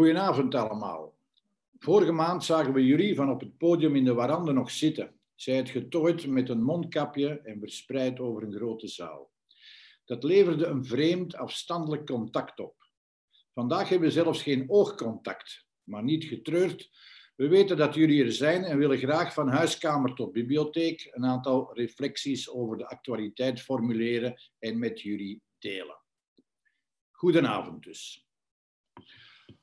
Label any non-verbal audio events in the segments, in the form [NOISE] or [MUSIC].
Goedenavond allemaal. Vorige maand zagen we jullie van op het podium in de warande nog zitten. Zij het getooid met een mondkapje en verspreid over een grote zaal. Dat leverde een vreemd afstandelijk contact op. Vandaag hebben we zelfs geen oogcontact, maar niet getreurd. We weten dat jullie er zijn en willen graag van huiskamer tot bibliotheek een aantal reflecties over de actualiteit formuleren en met jullie delen. Goedenavond dus.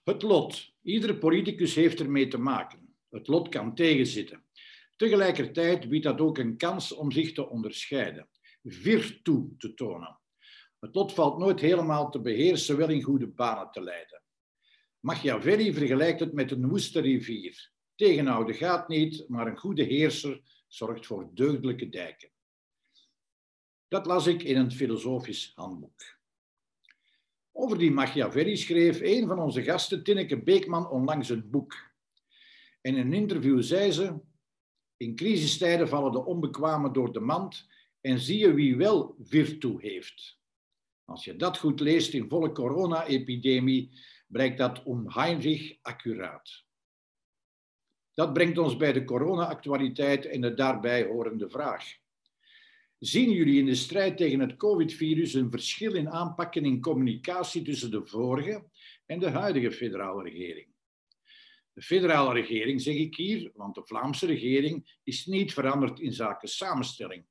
Het lot. Iedere politicus heeft ermee te maken. Het lot kan tegenzitten. Tegelijkertijd biedt dat ook een kans om zich te onderscheiden, virtu te tonen. Het lot valt nooit helemaal te beheersen, wel in goede banen te leiden. Machiavelli vergelijkt het met een woeste rivier. Tegenhouden gaat niet, maar een goede heerser zorgt voor deugdelijke dijken. Dat las ik in een filosofisch handboek. Over die Machiavelli schreef een van onze gasten, Tinneke Beekman, onlangs een boek. In een interview zei ze: In crisistijden vallen de onbekwamen door de mand en zie je wie wel virtu heeft. Als je dat goed leest in volle corona-epidemie, blijkt dat onheimlich accuraat. Dat brengt ons bij de corona-actualiteit en de daarbij horende vraag. Zien jullie in de strijd tegen het COVID-virus een verschil in aanpakken in communicatie tussen de vorige en de huidige federale regering? De federale regering, zeg ik hier, want de Vlaamse regering is niet veranderd in zaken samenstelling,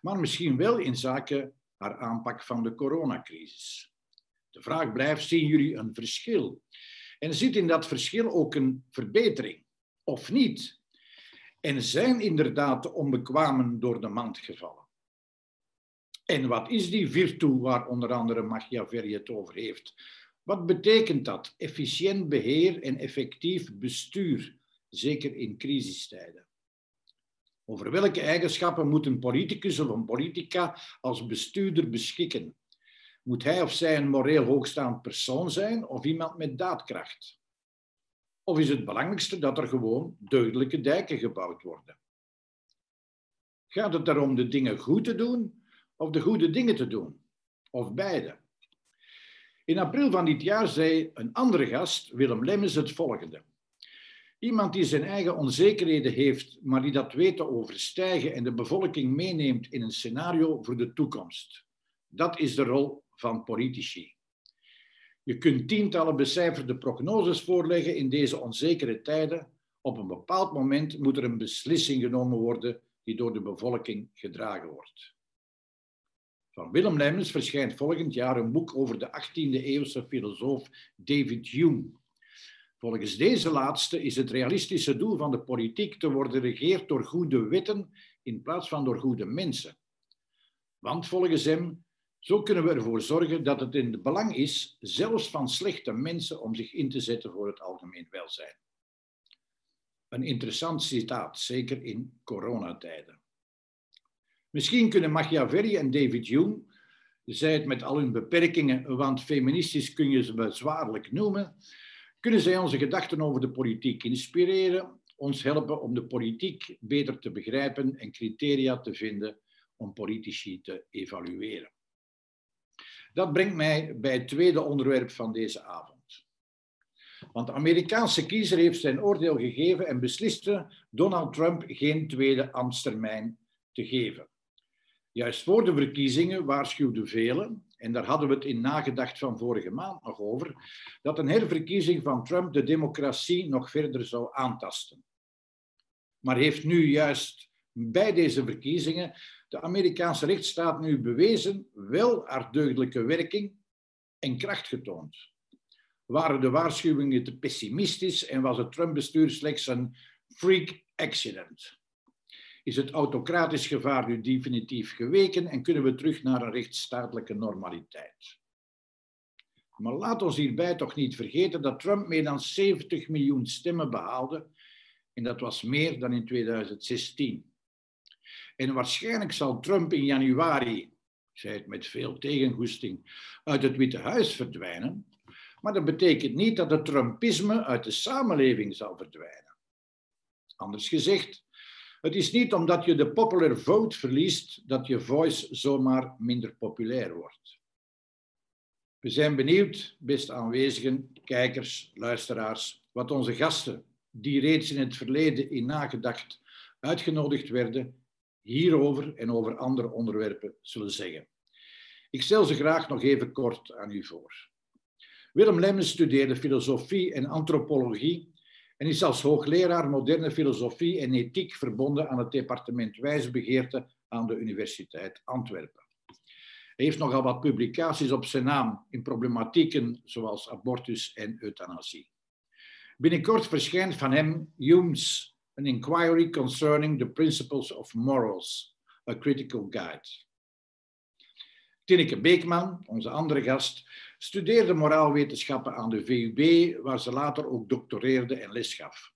maar misschien wel in zaken haar aanpak van de coronacrisis. De vraag blijft, zien jullie een verschil? En zit in dat verschil ook een verbetering, of niet? En zijn inderdaad de onbekwamen door de mand gevallen? En wat is die virtu waar onder andere Machiavelli het over heeft? Wat betekent dat? Efficiënt beheer en effectief bestuur, zeker in crisistijden. Over welke eigenschappen moet een politicus of een politica als bestuurder beschikken? Moet hij of zij een moreel hoogstaand persoon zijn of iemand met daadkracht? Of is het belangrijkste dat er gewoon deugdelijke dijken gebouwd worden? Gaat het erom de dingen goed te doen of de goede dingen te doen, of beide. In april van dit jaar zei een andere gast, Willem Lemmens, het volgende. Iemand die zijn eigen onzekerheden heeft, maar die dat weet te overstijgen en de bevolking meeneemt in een scenario voor de toekomst. Dat is de rol van politici. Je kunt tientallen becijferde prognoses voorleggen in deze onzekere tijden. Op een bepaald moment moet er een beslissing genomen worden die door de bevolking gedragen wordt. Van Willem Lemmens verschijnt volgend jaar een boek over de 18e-eeuwse filosoof David Hume. Volgens deze laatste is het realistische doel van de politiek te worden regeerd door goede wetten in plaats van door goede mensen. Want volgens hem, zo kunnen we ervoor zorgen dat het in het belang is, zelfs van slechte mensen, om zich in te zetten voor het algemeen welzijn. Een interessant citaat, zeker in coronatijden. Misschien kunnen Machiavelli en David Hume, zij het met al hun beperkingen, want feministisch kun je ze bezwaarlijk noemen, kunnen zij onze gedachten over de politiek inspireren, ons helpen om de politiek beter te begrijpen en criteria te vinden om politici te evalueren. Dat brengt mij bij het tweede onderwerp van deze avond. Want de Amerikaanse kiezer heeft zijn oordeel gegeven en besliste Donald Trump geen tweede ambtstermijn te geven. Juist voor de verkiezingen waarschuwden velen, en daar hadden we het in nagedacht van vorige maand nog over, dat een herverkiezing van Trump de democratie nog verder zou aantasten. Maar heeft nu juist bij deze verkiezingen de Amerikaanse rechtsstaat nu bewezen wel haar deugdelijke werking en kracht getoond? Waren de waarschuwingen te pessimistisch en was het Trump-bestuur slechts een freak accident? Is het autocratisch gevaar nu definitief geweken en kunnen we terug naar een rechtsstatelijke normaliteit. Maar laat ons hierbij toch niet vergeten dat Trump meer dan 70 miljoen stemmen behaalde en dat was meer dan in 2016. En waarschijnlijk zal Trump in januari, zei het met veel tegengoesting, uit het Witte Huis verdwijnen, maar dat betekent niet dat het Trumpisme uit de samenleving zal verdwijnen. Anders gezegd, het is niet omdat je de popular vote verliest dat je voice zomaar minder populair wordt. We zijn benieuwd, beste aanwezigen, kijkers, luisteraars, wat onze gasten, die reeds in het verleden in nagedacht uitgenodigd werden, hierover en over andere onderwerpen zullen zeggen. Ik stel ze graag nog even kort aan u voor. Willem Lemmens studeerde filosofie en antropologie en is als hoogleraar moderne filosofie en ethiek verbonden aan het departement wijsbegeerte aan de Universiteit Antwerpen. Hij heeft nogal wat publicaties op zijn naam in problematieken zoals abortus en euthanasie. Binnenkort verschijnt van hem Hume's An Inquiry Concerning the Principles of Morals, A Critical Guide. Tineke Beekman, onze andere gast, studeerde moraalwetenschappen aan de VUB, waar ze later ook doctoreerde en les gaf.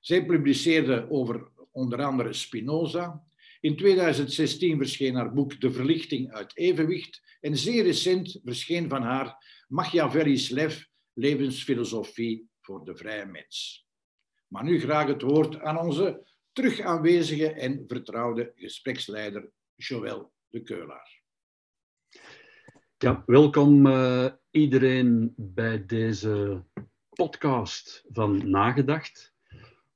Zij publiceerde over onder andere Spinoza. In 2016 verscheen haar boek De Verlichting uit Evenwicht en zeer recent verscheen van haar Machiavelli's Lef, levensfilosofie voor de vrije mens. Maar nu graag het woord aan onze terug aanwezige en vertrouwde gespreksleider Joël de Keulaar. Ja, welkom uh, iedereen bij deze podcast van Nagedacht.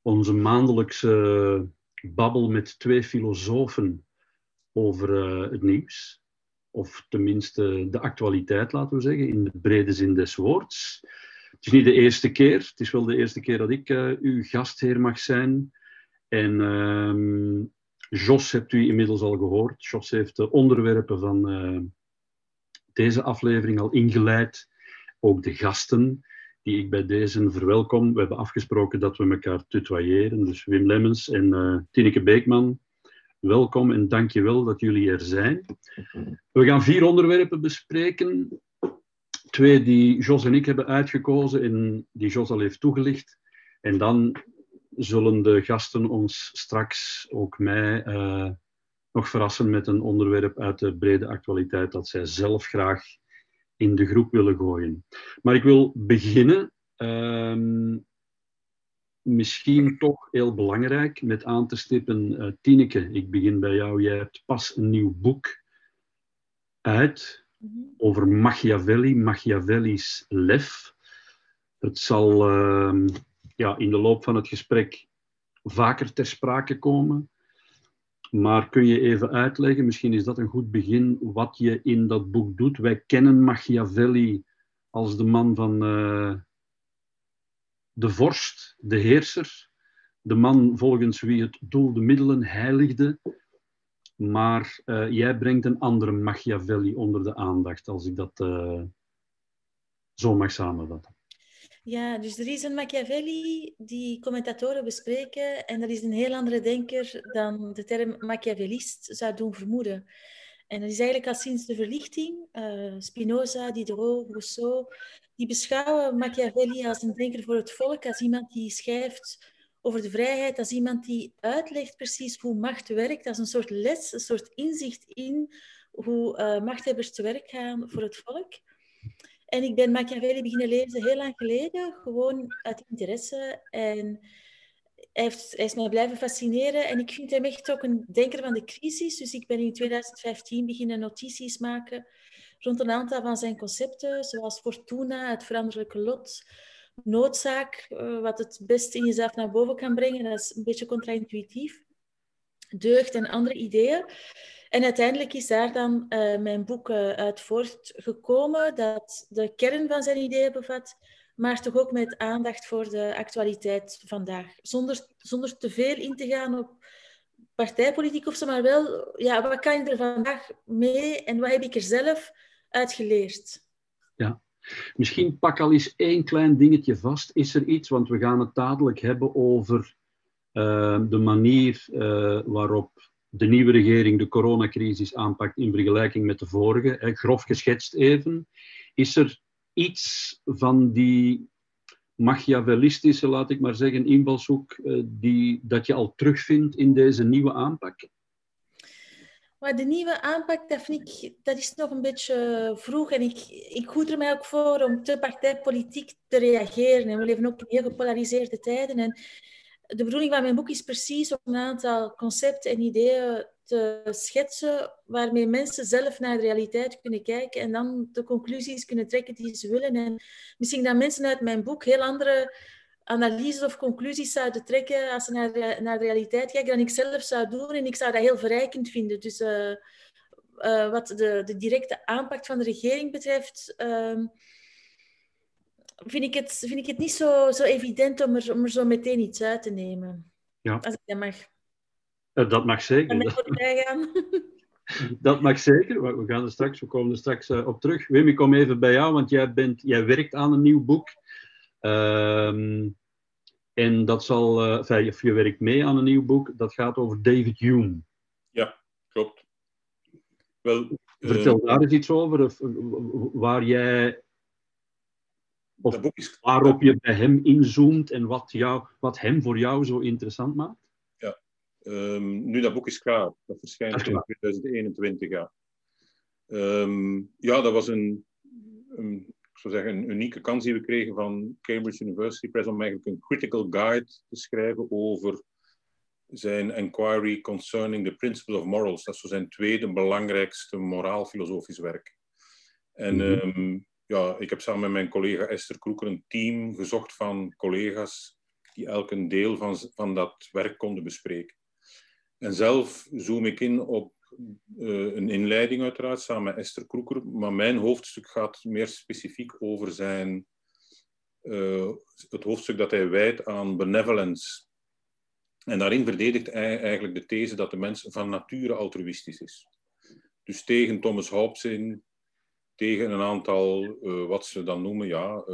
Onze maandelijkse babbel met twee filosofen over uh, het nieuws. Of tenminste de actualiteit, laten we zeggen, in de brede zin des woords. Het is niet de eerste keer, het is wel de eerste keer dat ik uh, uw gastheer mag zijn. En ehm, Jos hebt u inmiddels al gehoord. Jos heeft de onderwerpen van deze aflevering al ingeleid. Ook de gasten die ik bij deze verwelkom. We hebben afgesproken dat we elkaar tutoyeren. Dus Wim Lemmens en uh, Tineke Beekman, welkom en dank je wel dat jullie er zijn. We gaan vier onderwerpen bespreken. Twee die Jos en ik hebben uitgekozen en die Jos al heeft toegelicht. En dan zullen de gasten ons straks, ook mij, uh, nog verrassen met een onderwerp uit de brede actualiteit dat zij zelf graag in de groep willen gooien. Maar ik wil beginnen, uh, misschien toch heel belangrijk, met aan te stippen, uh, Tineke, ik begin bij jou. Jij hebt pas een nieuw boek uit mhm. over Machiavelli, Machiavelli's lef. Het zal uh, ja, in de loop van het gesprek vaker ter sprake komen. Maar kun je even uitleggen, misschien is dat een goed begin, wat je in dat boek doet? Wij kennen Machiavelli als de man van uh, de vorst, de heerser, de man volgens wie het doel de middelen heiligde. Maar uh, jij brengt een andere Machiavelli onder de aandacht, als ik dat uh, zo mag samenvatten. Ja, dus er is een Machiavelli die commentatoren bespreken en dat is een heel andere denker dan de term Machiavellist zou doen vermoeden. En dat is eigenlijk al sinds de verlichting, uh, Spinoza, Diderot, Rousseau, die beschouwen Machiavelli als een denker voor het volk, als iemand die schrijft over de vrijheid, als iemand die uitlegt precies hoe macht werkt, als een soort les, een soort inzicht in hoe uh, machthebbers te werk gaan voor het volk. En ik ben Machiavelli beginnen lezen heel lang geleden, gewoon uit interesse. En hij, heeft, hij is mij blijven fascineren. En ik vind hem echt ook een denker van de crisis. Dus ik ben in 2015 beginnen notities maken rond een aantal van zijn concepten, zoals fortuna, het veranderlijke lot, noodzaak, eh, wat het best in jezelf naar boven kan brengen. Dat is een beetje contra-intuïtief. Deugd en andere ideeën. En uiteindelijk is daar dan uh, mijn boek uh, uit voortgekomen, dat de kern van zijn ideeën bevat, maar toch ook met aandacht voor de actualiteit vandaag. Zonder, zonder te veel in te gaan op partijpolitiek of zo, maar wel, ja, wat kan je er vandaag mee en wat heb ik er zelf uit geleerd? Ja, misschien pak al eens één klein dingetje vast. Is er iets, want we gaan het dadelijk hebben over uh, de manier waarop de nieuwe regering de coronacrisis aanpakt in vergelijking met de vorige, hè, grof geschetst even. Is er iets van die machiavellistische, laat ik maar zeggen, invalshoek uh, die, dat je al terugvindt in deze nieuwe aanpak? Maar de nieuwe aanpak, dat, vind ik, dat is nog een beetje vroeg. En ik, ik goed er mij ook voor om te partijpolitiek te reageren. En we leven ook in heel gepolariseerde tijden. En de bedoeling van mijn boek is precies om een aantal concepten en ideeën te schetsen waarmee mensen zelf naar de realiteit kunnen kijken en dan de conclusies kunnen trekken die ze willen. En misschien dat mensen uit mijn boek heel andere analyses of conclusies zouden trekken als ze naar de, naar de realiteit kijken dan ik zelf zou doen. En ik zou dat heel verrijkend vinden. Dus uh, uh, wat de, de, directe aanpak van de regering betreft, uh, vind, ik het, vind ik het niet zo, zo evident om er, om er zo meteen iets uit te nemen. Ja. Als ik dat mag. Uh, dat mag zeker. [LAUGHS] dat mag zeker. We, gaan er straks, we komen er straks op terug. Wim, ik kom even bij jou, want jij, bent, jij werkt aan een nieuw boek. Ehm, en dat zal, uh, enfin, je werkt mee aan een nieuw boek, dat gaat over David Hume. Ja, klopt. Wel, Vertel uh, daar eens iets over, of, waar jij, of is, waarop je bij hem inzoomt en wat, jou, wat hem voor jou zo interessant maakt. Ja, um, nu dat boek is klaar, dat verschijnt in 2021. Ja. Um, ja, dat was een, een ik zou zeggen, een unieke kans die we kregen van Cambridge University Press om eigenlijk een critical guide te schrijven over zijn inquiry concerning the principles of morals. Dat is zo zijn tweede belangrijkste moraal-filosofisch werk. En mm -hmm. um, ja, ik heb samen met mijn collega Esther Kroeker een team gezocht van collega's die elk een deel van, van dat werk konden bespreken. En zelf zoom ik in op uh, een inleiding uiteraard, samen met Esther Kroeker. Maar mijn hoofdstuk gaat meer specifiek over zijn... Uh, het hoofdstuk dat hij wijdt aan benevolence. En daarin verdedigt hij eigenlijk de these dat de mens van nature altruïstisch is. Dus tegen Thomas Hobbes in, tegen een aantal, uh, wat ze dan noemen, ja,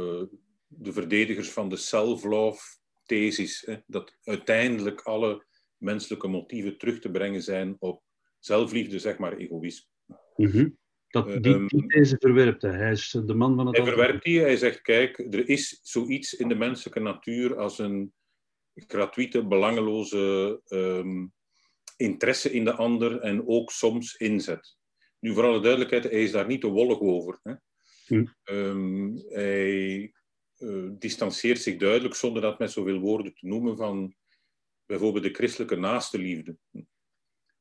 de verdedigers van de self-love thesis. Hè, dat uiteindelijk alle menselijke motieven terug te brengen zijn op zelfliefde, zeg maar, egoïsme. Mm -hmm. Dat, die, Ehm, die deze verwerpt hij. Hij is de man van het Hij verwerpt die, hij zegt, kijk, er is zoiets in de menselijke natuur als een gratuite, belangeloze ehm, interesse in de ander en ook soms inzet. Nu, voor alle duidelijkheid, hij is daar niet te wollig over. Hè. Hm. Ehm, hij eh, distancieert zich duidelijk, zonder dat met zoveel woorden te noemen, van bijvoorbeeld de christelijke naaste liefde.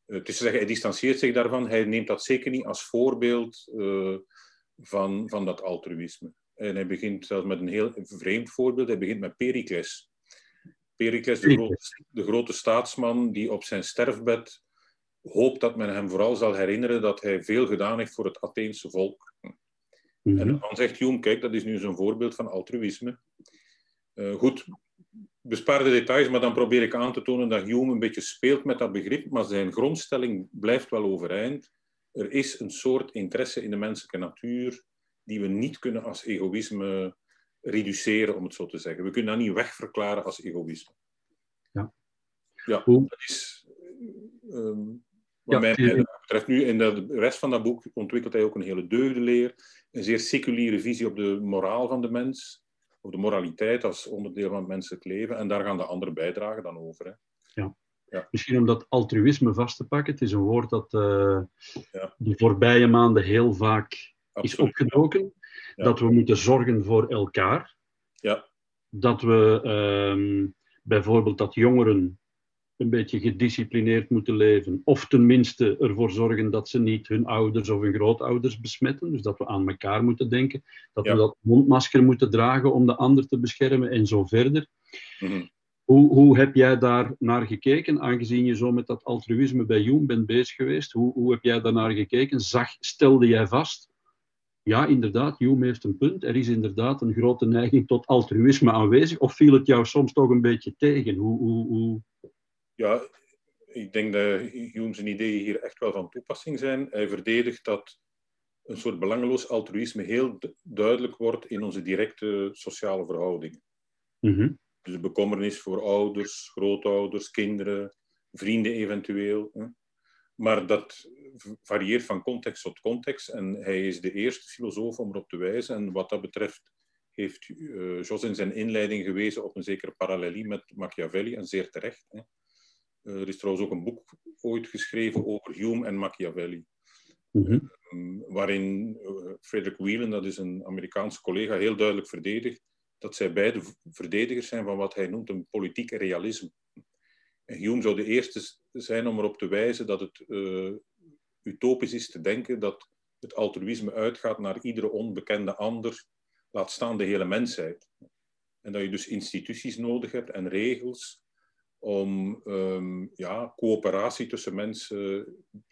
Het is te zeggen, hij distancieert zich daarvan. Hij neemt dat zeker niet als voorbeeld uh, van, van dat altruïsme. En hij begint zelfs met een heel vreemd voorbeeld. Hij begint met Pericles. Pericles, de grote, de grote staatsman die op zijn sterfbed hoopt dat men hem vooral zal herinneren dat hij veel gedaan heeft voor het Atheense volk. Mm -hmm. En dan zegt Hume, kijk, dat is nu zo'n voorbeeld van altruïsme. Uh, goed, bespaar de details, maar dan probeer ik aan te tonen dat Hume een beetje speelt met dat begrip, maar zijn grondstelling blijft wel overeind. Er is een soort interesse in de menselijke natuur die we niet kunnen als egoïsme reduceren, om het zo te zeggen. We kunnen dat niet wegverklaren als egoïsme. Ja. Ja, dat is... Um, wat ja, mij betreft nu, in de rest van dat boek ontwikkelt hij ook een hele deugdenleer, een zeer seculiere visie op de moraal van de mens, of de moraliteit als onderdeel van het menselijk leven. En daar gaan de andere bijdragen dan over. Hè. Ja. ja. Misschien om dat altruïsme vast te pakken. Het is een woord dat uh, ja. de voorbije maanden heel vaak Absoluut. is opgedoken. Ja. Dat we moeten zorgen voor elkaar. Ja. Dat we um, bijvoorbeeld dat jongeren een beetje gedisciplineerd moeten leven. Of tenminste ervoor zorgen dat ze niet hun ouders of hun grootouders besmetten. Dus dat we aan elkaar moeten denken. Dat ja. we dat mondmasker moeten dragen om de ander te beschermen en zo verder. Mm -hmm. hoe, hoe heb jij daar naar gekeken, aangezien je zo met dat altruïsme bij Hume bent bezig geweest? Hoe, hoe heb jij daar naar gekeken? Zag, stelde jij vast? Ja, inderdaad, Hume heeft een punt. Er is inderdaad een grote neiging tot altruïsme aanwezig. Of viel het jou soms toch een beetje tegen? Hoe, hoe, hoe... Ja, ik denk dat Hume zijn ideeën hier echt wel van toepassing zijn. Hij verdedigt dat een soort belangeloos altruïsme heel duidelijk wordt in onze directe sociale verhoudingen. Mm -hmm. Dus de bekommernis voor ouders, grootouders, kinderen, vrienden eventueel. Hè. Maar dat varieert van context tot context. En hij is de eerste filosoof om erop te wijzen. En wat dat betreft heeft uh, Jos in zijn inleiding gewezen op een zekere parallelie met Machiavelli, en zeer terecht. Hè. Uh, er is trouwens ook een boek ooit geschreven over Hume en Machiavelli. Mm -hmm. um, waarin uh, Frederick Whelan, dat is een Amerikaanse collega, heel duidelijk verdedigt dat zij beide verdedigers zijn van wat hij noemt een politiek realisme. En Hume zou de eerste zijn om erop te wijzen dat het uh, utopisch is te denken dat het altruïsme uitgaat naar iedere onbekende ander, laat staan de hele mensheid. En dat je dus instituties nodig hebt en regels om um, ja, coöperatie tussen mensen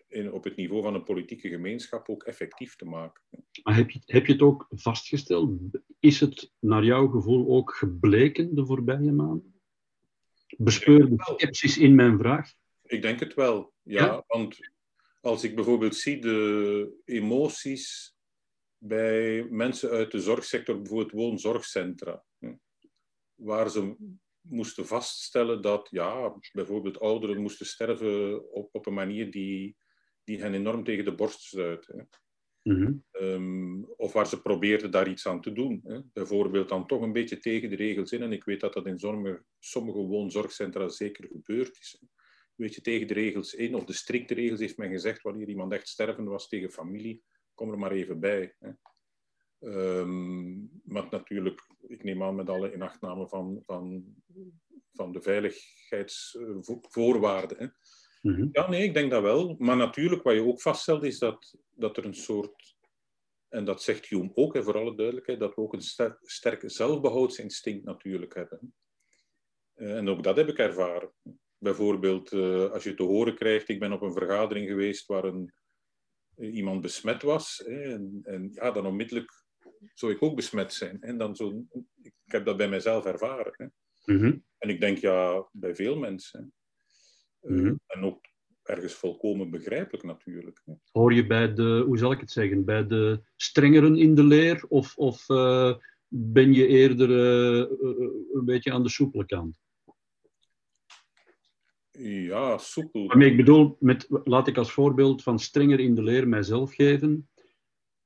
in, op het niveau van een politieke gemeenschap ook effectief te maken. Maar heb je, heb je het ook vastgesteld? Is het naar jouw gevoel ook gebleken de voorbije maanden? Bespeur de sceptisch in mijn vraag? Ik denk het wel, ja, ja. Want als ik bijvoorbeeld zie de emoties bij mensen uit de zorgsector, bijvoorbeeld woonzorgcentra, waar ze moesten vaststellen dat ja, bijvoorbeeld ouderen moesten sterven op, op een manier die, die hen enorm tegen de borst stuit. Mm um, of waar ze probeerden daar iets aan te doen. Hè. Bijvoorbeeld dan toch een beetje tegen de regels in. En ik weet dat dat in sommige, sommige woonzorgcentra zeker gebeurd is. Een beetje tegen de regels in, of de strikte regels heeft men gezegd, wanneer iemand echt stervende was tegen familie, kom er maar even bij. Hè. Um, maar natuurlijk, ik neem aan met alle inachtname van, van, van de veiligheidsvoorwaarden. Mm -hmm. Ja, nee, ik denk dat wel. Maar natuurlijk, wat je ook vaststelt, is dat, dat er een soort, en dat zegt Hume ook, hè, voor alle duidelijkheid, dat we ook een ster sterk zelfbehouds'instinct natuurlijk hebben. Uh, en ook dat heb ik ervaren. Bijvoorbeeld, uh, als je te horen krijgt, ik ben op een vergadering geweest waar een, iemand besmet was. Hè, en, en, ja, dan onmiddellijk zou ik ook besmet zijn. En dan zo, ik heb dat bij mezelf ervaren. Hè. Mm -hmm. En ik denk, ja, bij veel mensen. Mm -hmm. En ook ergens volkomen begrijpelijk natuurlijk. Hè. Hoor je bij de, hoe zal ik het zeggen, bij de strengeren in de leer? Of, of uh, ben je eerder uh, een beetje aan de soepele kant? Ja, soepel. Waarmee ik bedoel, met, laat ik als voorbeeld van strenger in de leer mijzelf geven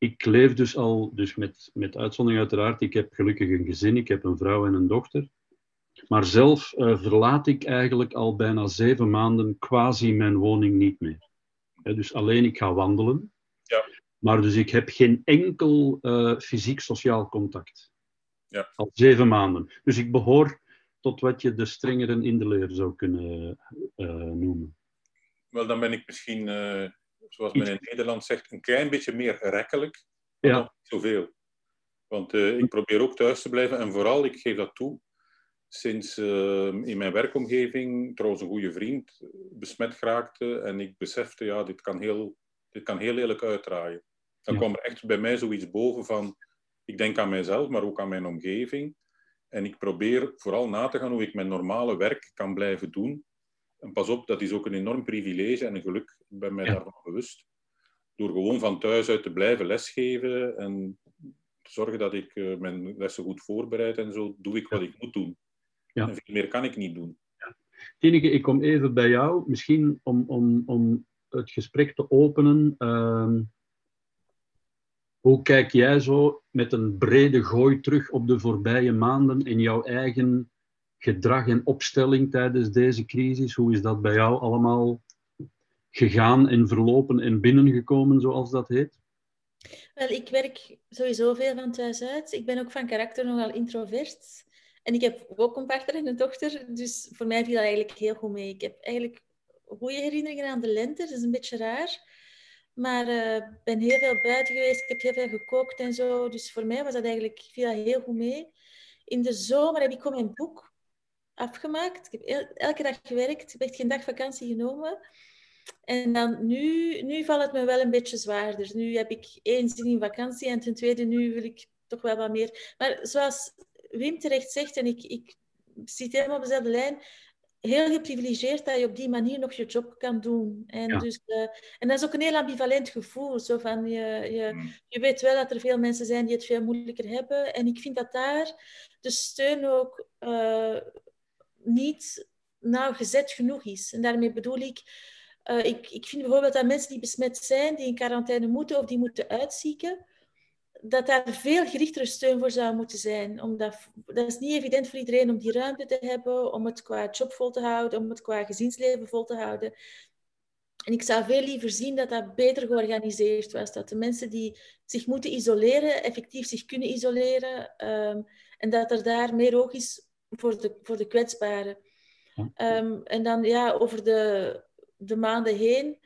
ik leef dus al, dus met, met uitzondering uiteraard, ik heb gelukkig een gezin, ik heb een vrouw en een dochter. Maar zelf uh, verlaat ik eigenlijk al bijna zeven maanden quasi mijn woning niet meer. He, dus alleen ik ga wandelen. Ja. Maar dus ik heb geen enkel uh, fysiek-sociaal contact. Ja. Al zeven maanden. Dus ik behoor tot wat je de strengeren in de leer zou kunnen uh, noemen. Wel, dan ben ik misschien zoals men in Nederland zegt, een klein beetje meer rekkelijk, maar ja. zoveel. Want uh, ik probeer ook thuis te blijven en vooral, ik geef dat toe, sinds uh, in mijn werkomgeving trouwens een goede vriend besmet geraakte en ik besefte, ja, dit kan heel, dit kan heel lelijk uitdraaien. Dan ja. kwam er echt bij mij zoiets boven van, ik denk aan mijzelf, maar ook aan mijn omgeving. En ik probeer vooral na te gaan hoe ik mijn normale werk kan blijven doen en pas op, dat is ook een enorm privilege en een geluk. Ik ben mij ja. daarvan bewust. Door gewoon van thuis uit te blijven lesgeven en te zorgen dat ik uh, mijn lessen goed voorbereid en zo, doe ik wat ik moet doen. Ja. En veel meer kan ik niet doen. Ja. Tineke, ik kom even bij jou. Misschien om, om, om het gesprek te openen. Uh, hoe kijk jij zo met een brede gooi terug op de voorbije maanden in jouw eigen gedrag en opstelling tijdens deze crisis? Hoe is dat bij jou allemaal gegaan en verlopen en binnengekomen, zoals dat heet? Wel, ik werk sowieso veel van thuis uit. Ik ben ook van karakter nogal introvert. En ik heb ook een partner en een dochter, dus voor mij viel dat eigenlijk heel goed mee. Ik heb eigenlijk goede herinneringen aan de lente, dat is een beetje raar. Maar ik uh, ben heel veel buiten geweest, ik heb heel veel gekookt en zo. Dus voor mij was dat eigenlijk, viel dat heel goed mee. In de zomer heb ik gewoon mijn boek afgemaakt. Ik heb elke dag gewerkt. Ik heb echt geen dag vakantie genomen. En dan nu, nu valt het me wel een beetje zwaarder. Nu heb ik één zin in vakantie en ten tweede nu wil ik toch wel wat meer. Maar zoals Wim terecht zegt, en ik, ik zit helemaal op dezelfde lijn, heel geprivilegeerd dat je op die manier nog je job kan doen. En, ja. dus, uh, en dat is ook een heel ambivalent gevoel. Zo van, je, je, je weet wel dat er veel mensen zijn die het veel moeilijker hebben. En ik vind dat daar de steun ook uh, niet nauwgezet genoeg is. En daarmee bedoel ik, uh, ik, ik vind bijvoorbeeld dat mensen die besmet zijn, die in quarantaine moeten of die moeten uitzieken, dat daar veel gerichtere steun voor zou moeten zijn. Omdat, dat is niet evident voor iedereen om die ruimte te hebben, om het qua job vol te houden, om het qua gezinsleven vol te houden. En ik zou veel liever zien dat dat beter georganiseerd was. Dat de mensen die zich moeten isoleren, effectief zich kunnen isoleren. Um, En dat er daar meer oog is voor de, voor de kwetsbaren. Ehm, en dan ja, over de, de maanden heen.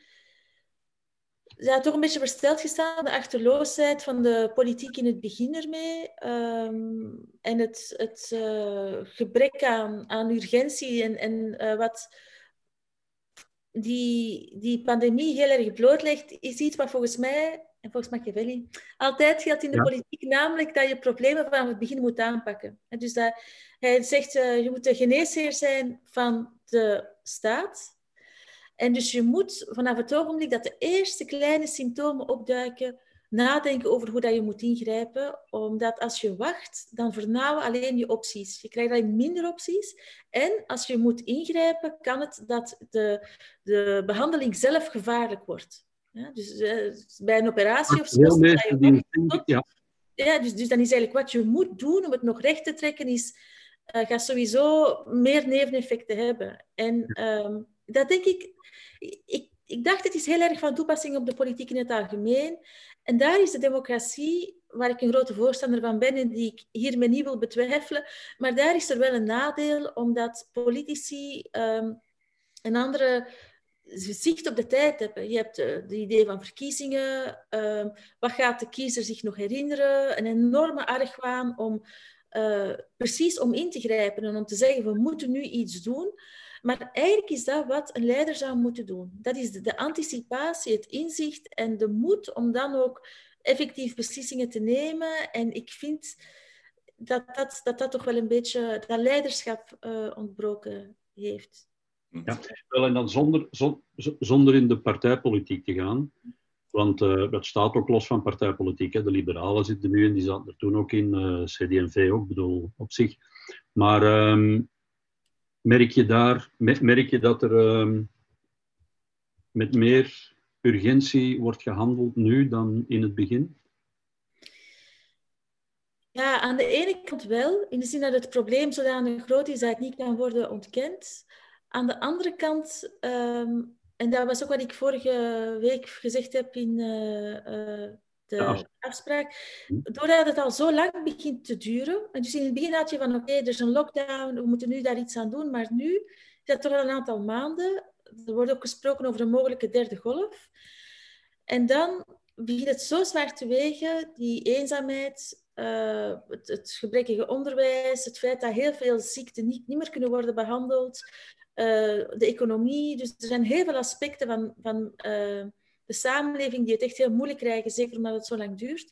Ja, toch een beetje versteld gestaan, de achterloosheid van de politiek in het begin ermee. Ehm, en het, het uh, gebrek aan, aan urgentie en, en uh, wat die, die pandemie heel erg blootlegt, is iets wat volgens mij, en volgens Machiavelli, altijd geldt in de politiek, namelijk dat je problemen vanaf het begin moet aanpakken. En dus dat, hij zegt, uh, je moet de geneesheer zijn van de staat. En dus je moet vanaf het ogenblik dat de eerste kleine symptomen opduiken, nadenken over hoe dat je moet ingrijpen. Omdat als je wacht, dan vernauwen alleen je opties. Je krijgt alleen minder opties. En als je moet ingrijpen, kan het dat de, de behandeling zelf gevaarlijk wordt. Ja, dus uh, bij een operatie of zo. Ja. ja, dus, dus dan is eigenlijk wat je moet doen om het nog recht te trekken, is uh, gaat sowieso meer neveneffecten hebben. En um, dat denk ik, ik, ik dacht het is heel erg van toepassing op de politiek in het algemeen. En daar is de democratie, waar ik een grote voorstander van ben en die ik hiermee niet wil betwijfelen, maar daar is er wel een nadeel, omdat politici um, een andere zicht op de tijd hebben. Je hebt het uh, idee van verkiezingen. Uh, wat gaat de kiezer zich nog herinneren? Een enorme argwaan om uh, precies om in te grijpen en om te zeggen we moeten nu iets doen. Maar eigenlijk is dat wat een leider zou moeten doen. Dat is de, anticipatie, het inzicht en de moed om dan ook effectief beslissingen te nemen. En ik vind dat dat, dat, dat toch wel een beetje dat leiderschap uh, ontbroken heeft. Ja, en dan zonder, zonder in de partijpolitiek te gaan. Want uh, dat staat ook los van partijpolitiek. Hè. De liberalen zitten nu en die zaten er toen ook in, uh, CD&V ook, bedoel, op zich. Maar um, merk, je daar, merk je dat er um, met meer urgentie wordt gehandeld nu dan in het begin? Ja, aan de ene kant wel, in de zin dat het probleem zodanig groot is dat het niet kan worden ontkend. Aan de andere kant um, en dat was ook wat ik vorige week gezegd heb in uh, uh, de afspraak. Hm. Doordat het al zo lang begint te duren. En dus in het begin had je van oké, okay, er is een lockdown, we moeten nu daar iets aan doen. Maar nu is dat toch al een aantal maanden. Er wordt ook gesproken over een mogelijke derde golf. En dan begint het zo zwaar te wegen, die eenzaamheid, uh, het, het, gebrekkige onderwijs, het feit dat heel veel ziekten niet, niet meer kunnen worden behandeld, de economie. Dus er zijn heel veel aspecten van, van uh, de samenleving die het echt heel moeilijk krijgen, zeker omdat het zo lang duurt.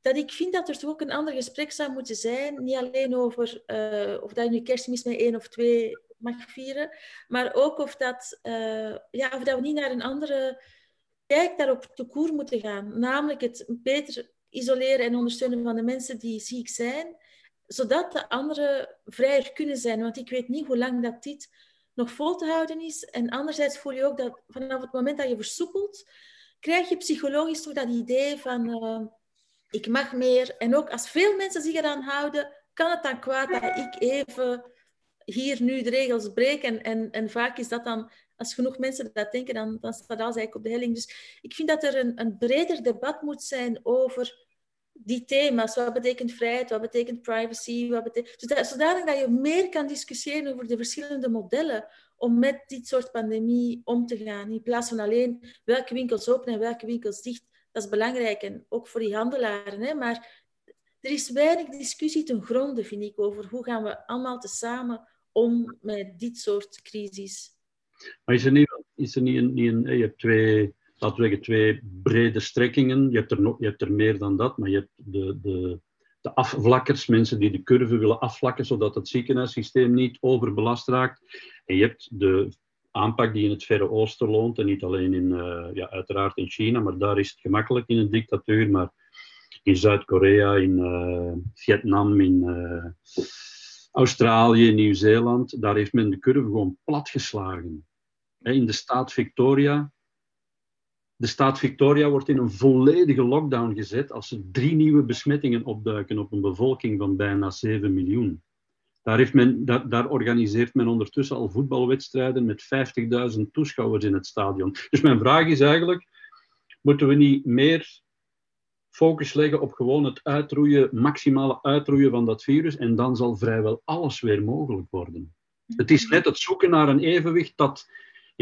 Dat ik vind dat er toch ook een ander gesprek zou moeten zijn. Niet alleen over uh, of dat je nu kerstmis met één of twee mag vieren, maar ook of dat, ja, of dat we niet naar een andere kijk daarop te koer moeten gaan. Namelijk het beter isoleren en ondersteunen van de mensen die ziek zijn, zodat de anderen vrijer kunnen zijn. Want ik weet niet hoe lang dat dit nog vol te houden is. En anderzijds voel je ook dat vanaf het moment dat je versoepelt, krijg je psychologisch toch dat idee van uh, ik mag meer. En ook als veel mensen zich eraan houden, kan het dan kwaad dat ik even hier nu de regels breek. En, en, en vaak is dat dan, als genoeg mensen dat denken, dan, dan staat alles eigenlijk op de helling. Dus ik vind dat er een, een breder debat moet zijn over die thema's. Wat betekent vrijheid? Wat betekent privacy? Wat betekent... Dus zodanig dat je meer kan discussiëren over de verschillende modellen om met dit soort pandemie om te gaan. In plaats van alleen welke winkels open en welke winkels dicht. Dat is belangrijk en ook voor die handelaren. Hè? Maar er is weinig discussie ten gronde, vind ik, over hoe gaan we allemaal tezamen om met dit soort crisis. Maar is er niet, is er niet, een, een... Je hebt twee laten we zeggen, twee brede strekkingen. Je hebt er, nog, je hebt er meer dan dat, maar je hebt de, de, de afvlakkers, mensen die de curve willen afvlakken, zodat het ziekenhuissysteem niet overbelast raakt. En je hebt de aanpak die in het Verre Oosten loont, en niet alleen in, uh, ja, uiteraard in China, maar daar is het gemakkelijk in een dictatuur, maar in Zuid-Korea, in uh, Vietnam, in uh, Australië, Nieuw-Zeeland, daar heeft men de curve gewoon platgeslagen. In de staat Victoria de staat Victoria wordt in een volledige lockdown gezet als er drie nieuwe besmettingen opduiken op een bevolking van bijna 7 miljoen. Daar, heeft men, daar, daar organiseert men ondertussen al voetbalwedstrijden met 50.000 toeschouwers in het stadion. Dus mijn vraag is eigenlijk, moeten we niet meer focus leggen op gewoon het uitroeien, maximale uitroeien van dat virus en dan zal vrijwel alles weer mogelijk worden. Het is net het zoeken naar een evenwicht dat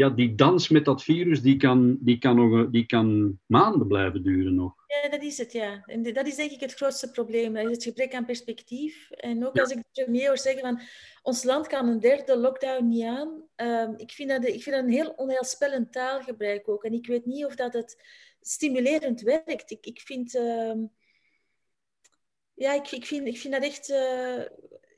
ja, die dans met dat virus, die kan, die kan, nog, die kan maanden blijven duren nog. Ja, dat is het, ja. En dat is denk ik het grootste probleem. Dat is het gebrek aan perspectief. En ook als ik de premier hoor zeggen van, ons land kan een derde lockdown niet aan. Um, ik, vind dat, ik vind dat een heel onheilspellend taalgebruik ook. En ik weet niet of dat het stimulerend werkt. Ik, ik vind... Uh, ja, ik, ik, vind, ik vind dat echt... Uh,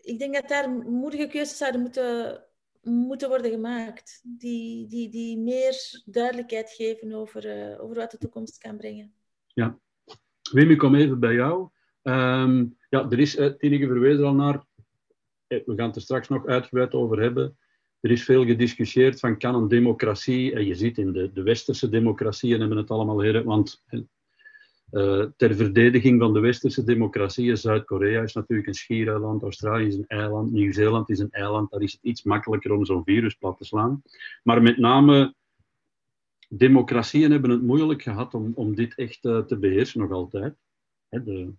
ik denk dat daar moedige keuzes zouden moeten moeten worden gemaakt. Die, die, die meer duidelijkheid geven over, uh, over wat de toekomst kan brengen. Ja. Wim, ik kom even bij jou. Um, ja, er is, uh, Tineke verwezen al naar, eh, we gaan het er straks nog uitgebreid over hebben. Er is veel gediscussieerd van kan een democratie, en je ziet in de, de westerse democratieën hebben het allemaal heel, want uh, ter verdediging van de westerse democratieën, Zuid-Korea is natuurlijk een schiereiland, Australië is een eiland, Nieuw-Zeeland is een eiland, daar is het iets makkelijker om zo'n virus plat te slaan. Maar met name democratieën hebben het moeilijk gehad om, om dit echt uh, te beheersen, nog altijd. Hè, de,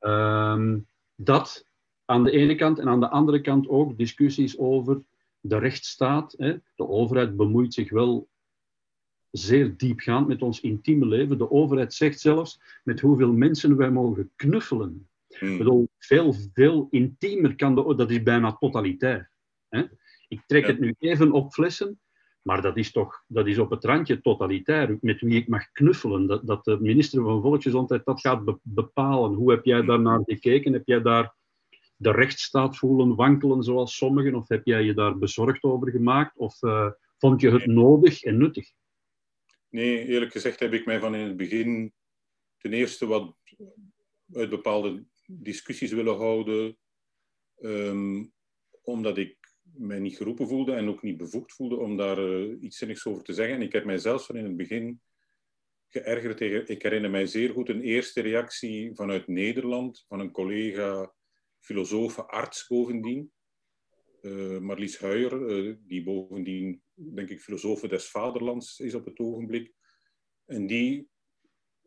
uh, dat aan de ene kant en aan de andere kant ook discussies over de rechtsstaat. Hè. De overheid bemoeit zich wel zeer diepgaand met ons intieme leven. De overheid zegt zelfs met hoeveel mensen wij mogen knuffelen. Hmm. Ik bedoel, veel, veel intiemer kan de... Dat is bijna totalitair. Hè? Ik trek het nu even op flessen, maar dat is toch dat is op het randje totalitair. Met wie ik mag knuffelen. Dat, dat de minister van Volksgezondheid dat gaat bepalen. Hoe heb jij daar naar gekeken? Heb jij daar de rechtsstaat voelen wankelen zoals sommigen? Of heb jij je daar bezorgd over gemaakt? Of uh, vond je het nodig en nuttig? Nee, eerlijk gezegd heb ik mij van in het begin ten eerste wat uit bepaalde discussies willen houden, um, omdat ik mij niet geroepen voelde en ook niet bevoegd voelde om daar uh, iets zinnigs over te zeggen. En ik heb mij zelfs van in het begin geërgerd tegen. Ik herinner mij zeer goed een eerste reactie vanuit Nederland van een collega, filosoof, arts bovendien, uh, Marlies Huijer, uh, die bovendien, denk ik, filosoof des vaderlands is op het ogenblik. En die,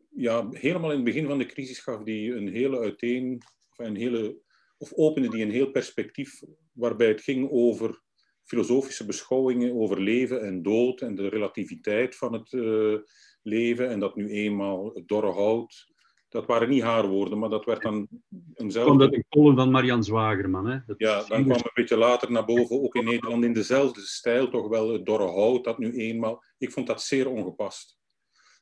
ja, helemaal in het begin van de crisis gaf die een hele uiteen, of, een hele, of opende die een heel perspectief waarbij het ging over filosofische beschouwingen over leven en dood en de relativiteit van het uh, leven en dat nu eenmaal het dorre hout dat waren niet haar woorden, maar dat werd dan eenzelfde... Kwam dat in column van Marian Zwagerman, hè? Dat ja, dan kwam een beetje later naar boven, ook in Nederland, in dezelfde stijl, toch wel het dorre hout, dat nu eenmaal... Ik vond dat zeer ongepast.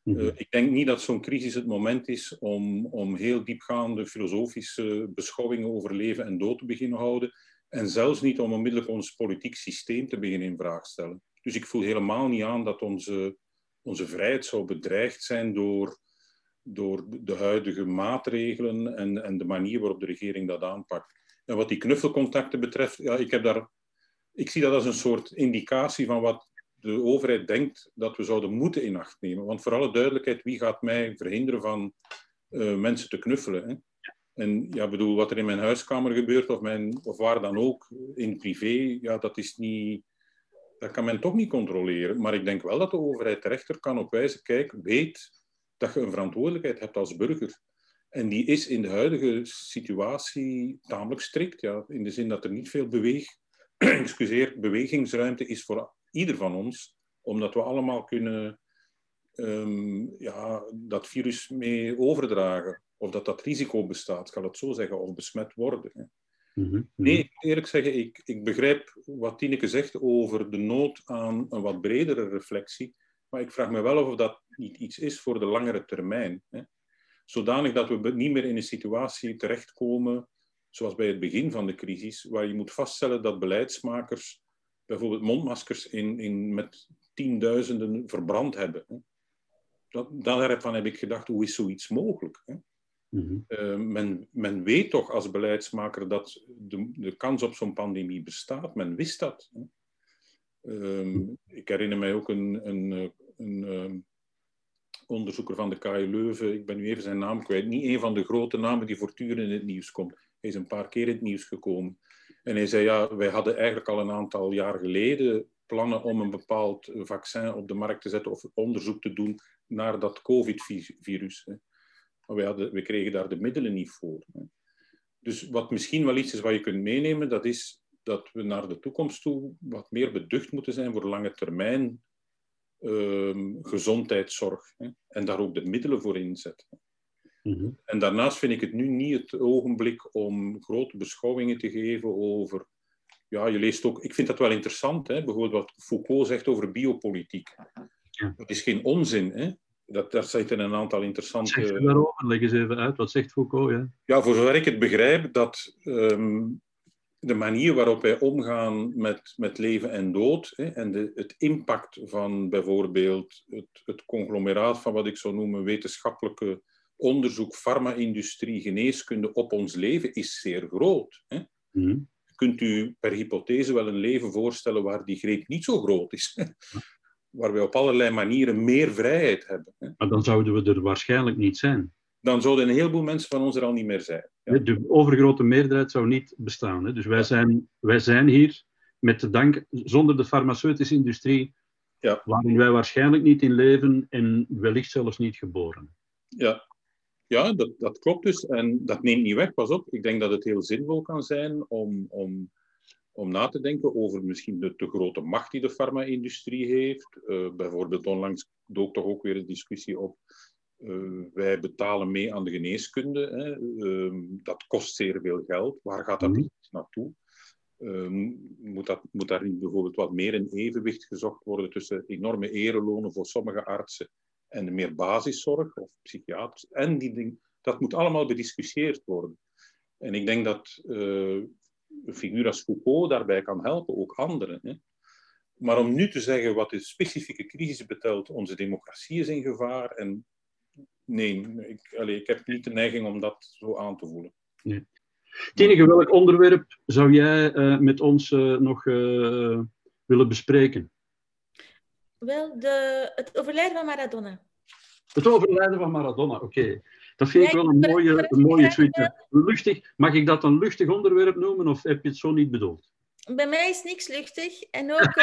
Mm -hmm. uh, ik denk niet dat zo'n crisis het moment is om, om heel diepgaande filosofische beschouwingen over leven en dood te beginnen houden. En zelfs niet om onmiddellijk ons politiek systeem te beginnen in vraag stellen. Dus ik voel helemaal niet aan dat onze, onze vrijheid zou bedreigd zijn door door de huidige maatregelen en, en de manier waarop de regering dat aanpakt. En wat die knuffelcontacten betreft, ja, ik, heb daar, ik zie dat als een soort indicatie van wat de overheid denkt dat we zouden moeten in acht nemen. Want voor alle duidelijkheid, wie gaat mij verhinderen van uh, mensen te knuffelen? Hè? En ja, bedoel, wat er in mijn huiskamer gebeurt of, mijn, of waar dan ook, in privé, ja, dat is niet... Dat kan men toch niet controleren. Maar ik denk wel dat de overheid terechter kan op wijzen, kijk, weet dat je een verantwoordelijkheid hebt als burger. En die is in de huidige situatie tamelijk strikt. Ja, in de zin dat er niet veel beweeg, [CLEARS THROAT] excuseer, bewegingsruimte is voor ieder van ons. Omdat we allemaal kunnen um, ja, dat virus mee overdragen. Of dat dat risico bestaat, zal het zo zeggen, of besmet worden. Hè. Mm -hmm. Nee, eerlijk zeggen, ik, ik begrijp wat Tineke zegt over de nood aan een wat bredere reflectie. Maar ik vraag me wel of dat niet iets is voor de langere termijn. Hè? Zodanig dat we niet meer in een situatie terechtkomen, zoals bij het begin van de crisis, waar je moet vaststellen dat beleidsmakers bijvoorbeeld mondmaskers in, in, met tienduizenden verbrand hebben. Hè? Dat, daarvan heb ik gedacht, hoe is zoiets mogelijk? Hè? Mm -hmm. uh, men, men weet toch als beleidsmaker dat de, de kans op zo'n pandemie bestaat. Men wist dat. Hè? Um, ik herinner mij ook een, een, een, um, onderzoeker van de KU Leuven, ik ben nu even zijn naam kwijt, niet een van de grote namen die voortdurend in het nieuws komt. Hij is een paar keer in het nieuws gekomen. En hij zei, ja, wij hadden eigenlijk al een aantal jaar geleden plannen om een bepaald vaccin op de markt te zetten of onderzoek te doen naar dat COVID-virus. maar we, hadden, we kregen daar de middelen niet voor. Hè. Dus wat misschien wel iets is wat je kunt meenemen, dat is dat we naar de toekomst toe wat meer beducht moeten zijn voor lange termijn ehm, gezondheidszorg. Hè, en daar ook de middelen voor inzetten. Mhm. En daarnaast vind ik het nu niet het ogenblik om grote beschouwingen te geven over. Ja, je leest ook. Ik vind dat wel interessant, hè? bijvoorbeeld wat Foucault zegt over biopolitiek. Ja. Dat is geen onzin, hè? Dat, daar zitten een aantal Zeg interessante. je daarover? Leg eens even uit. Wat zegt Foucault? Ja? Ja, voor zover ik het begrijp, dat ehm, de manier waarop wij omgaan met, met leven en dood hè, en de, het impact van bijvoorbeeld het, het conglomeraat van wat ik zou noemen wetenschappelijke onderzoek, farma-industrie, geneeskunde op ons leven is zeer groot. Hè. Mhm. Kunt u per hypothese wel een leven voorstellen waar die greep niet zo groot is? waar wij op allerlei manieren meer vrijheid hebben. Hè. Maar dan zouden we er waarschijnlijk niet zijn. Dan zouden een heleboel mensen van ons er al niet meer zijn. Ja. De overgrote meerderheid zou niet bestaan. Hè? Dus wij zijn, wij zijn hier met de dank, zonder de farmaceutische industrie, Ja. waarin wij waarschijnlijk niet in leven en wellicht zelfs niet geboren. Ja, ja dat, dat klopt dus. En dat neemt niet weg, pas op. Ik denk dat het heel zinvol kan zijn om, om, om na te denken over misschien de te grote macht die de farma-industrie heeft. Eh, bijvoorbeeld onlangs dook toch ook weer een discussie op. eh, wij betalen mee aan de geneeskunde. Hè. Ehm, dat kost zeer veel geld. Waar gaat dat Mhm. precies naartoe? Ehm, moet, dat, moet daar niet bijvoorbeeld wat meer een evenwicht gezocht worden tussen enorme erelonen voor sommige artsen en de meer basiszorg of psychiaters? En die ding, dat moet allemaal bediscussieerd worden. En ik denk dat eh, een figuur als Foucault daarbij kan helpen, ook anderen. Hè. Maar om nu te zeggen wat de specifieke crisis betreft, onze democratie is in gevaar. En nee, ik, allee, ik heb niet de neiging om dat zo aan te voelen. Tineke, welk onderwerp zou jij eh, met ons eh, nog eh, willen bespreken? Wel, de, het overlijden van Maradona. Het overlijden van Maradona, oké. Dat vind ik wel een mooie, een mooie tweet. Luchtig, mag ik dat een luchtig onderwerp noemen of heb je het zo niet bedoeld? Bij mij is niks luchtig. En ook... [LAUGHS]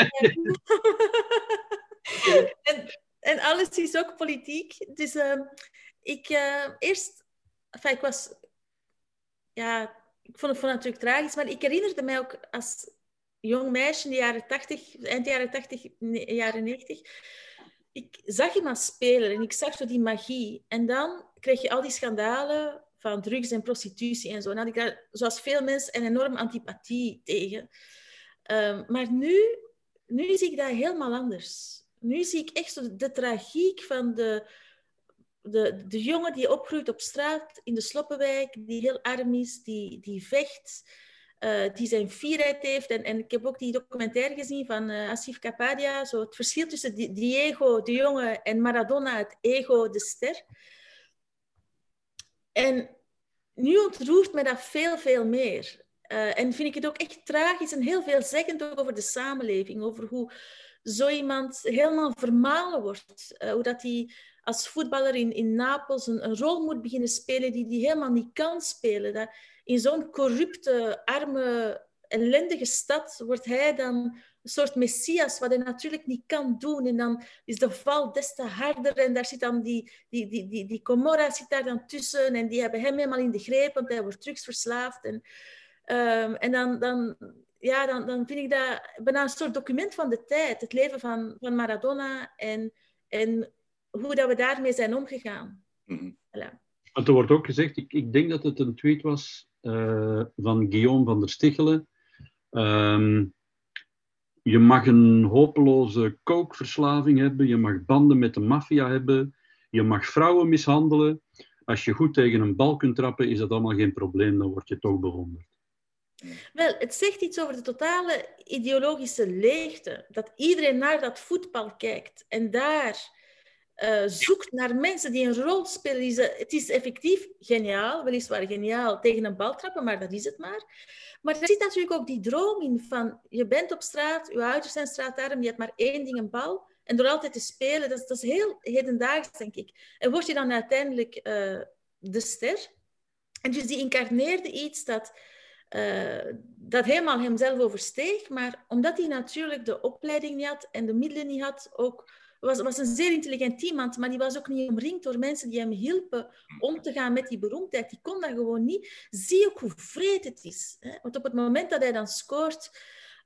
[LAUGHS] en, en alles is ook politiek. Dus ehm, ik eh, eerst... Enfin, ik was... Ja, ik vond het, vond natuurlijk tragisch, maar ik herinnerde mij ook als jong meisje in de jaren 80, eind jaren 80, ne- jaren 90. Ik zag hem al spelen en ik zag zo die magie. En dan kreeg je al die schandalen van drugs en prostitutie en zo. En had ik daar, zoals veel mensen, een enorm antipathie tegen. Ehm, maar nu, nu zie ik dat helemaal anders. Nu zie ik echt zo de tragiek van de, de, de jongen die opgroeit op straat in de Sloppenwijk, die heel arm is, die, die vecht, eh, die zijn fierheid heeft. En, ik heb ook die documentaire gezien van eh, Asif Kapadia, zo het verschil tussen Di- Diego, de jongen, en Maradona, het ego, de ster. En nu ontroert me dat veel, veel meer. Eh, en vind ik het ook echt tragisch en heel veelzeggend over de samenleving. Over hoe zo iemand helemaal vermalen wordt. Eh, hoe dat hij als voetballer in, in Napels een, een rol moet beginnen spelen die hij helemaal niet kan spelen. Dat in zo'n corrupte, arme, ellendige stad wordt hij dan een soort messias, wat hij natuurlijk niet kan doen. En dan is de val des te harder en daar zit dan die, die, die, die, die Comorra zit daar dan tussen en die hebben hem helemaal in de greep, want hij wordt drugsverslaafd. En, ehm, en dan, dan, ja, dan, dan vind ik dat bijna een soort document van de tijd, het leven van, van Maradona en, en hoe dat we daarmee zijn omgegaan. Voilà. Want er wordt ook gezegd, ik, ik denk dat het een tweet was eh, van Guillaume van der Stichelen. Ehm, je mag een hopeloze kookverslaving hebben, je mag banden met de maffia hebben, je mag vrouwen mishandelen. Als je goed tegen een bal kunt trappen, is dat allemaal geen probleem, dan word je toch bewonderd. Wel, het zegt iets over de totale ideologische leegte. Dat iedereen naar dat voetbal kijkt en daar eh, zoekt naar mensen die een rol spelen. Die ze- Het is effectief geniaal, weliswaar geniaal, tegen een bal trappen, maar dat is het maar. Maar er zit natuurlijk ook die droom in van, je bent op straat, je ouders zijn straatarm, je hebt maar één ding, een bal. En door altijd te spelen, dat is, dat is heel hedendaags, denk ik. En word je dan uiteindelijk eh, de ster. En dus die incarneerde iets dat eh, dat helemaal hemzelf oversteeg. Maar omdat hij natuurlijk de opleiding niet had en de middelen niet had, ook was, was een zeer intelligent iemand, maar die was ook niet omringd door mensen die hem hielpen om te gaan met die beroemdheid. Die kon dat gewoon niet. Zie ook hoe vreed het is. Hè? Want op het moment dat hij dan scoort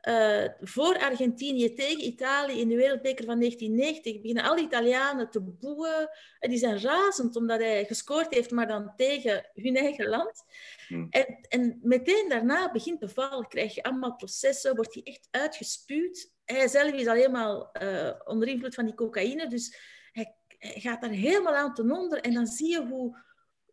uh, voor Argentinië tegen Italië in de Wereldbeker van 1990 beginnen al die Italianen te boeien. En die zijn razend omdat hij gescoord heeft, maar dan tegen hun eigen land. Hmm. En, en, meteen daarna begint de val. Krijg je allemaal processen, wordt hij echt uitgespuwd. Hij zelf is al helemaal uh, onder invloed van die cocaïne, dus hij, hij gaat daar helemaal aan ten onder. En dan zie je hoe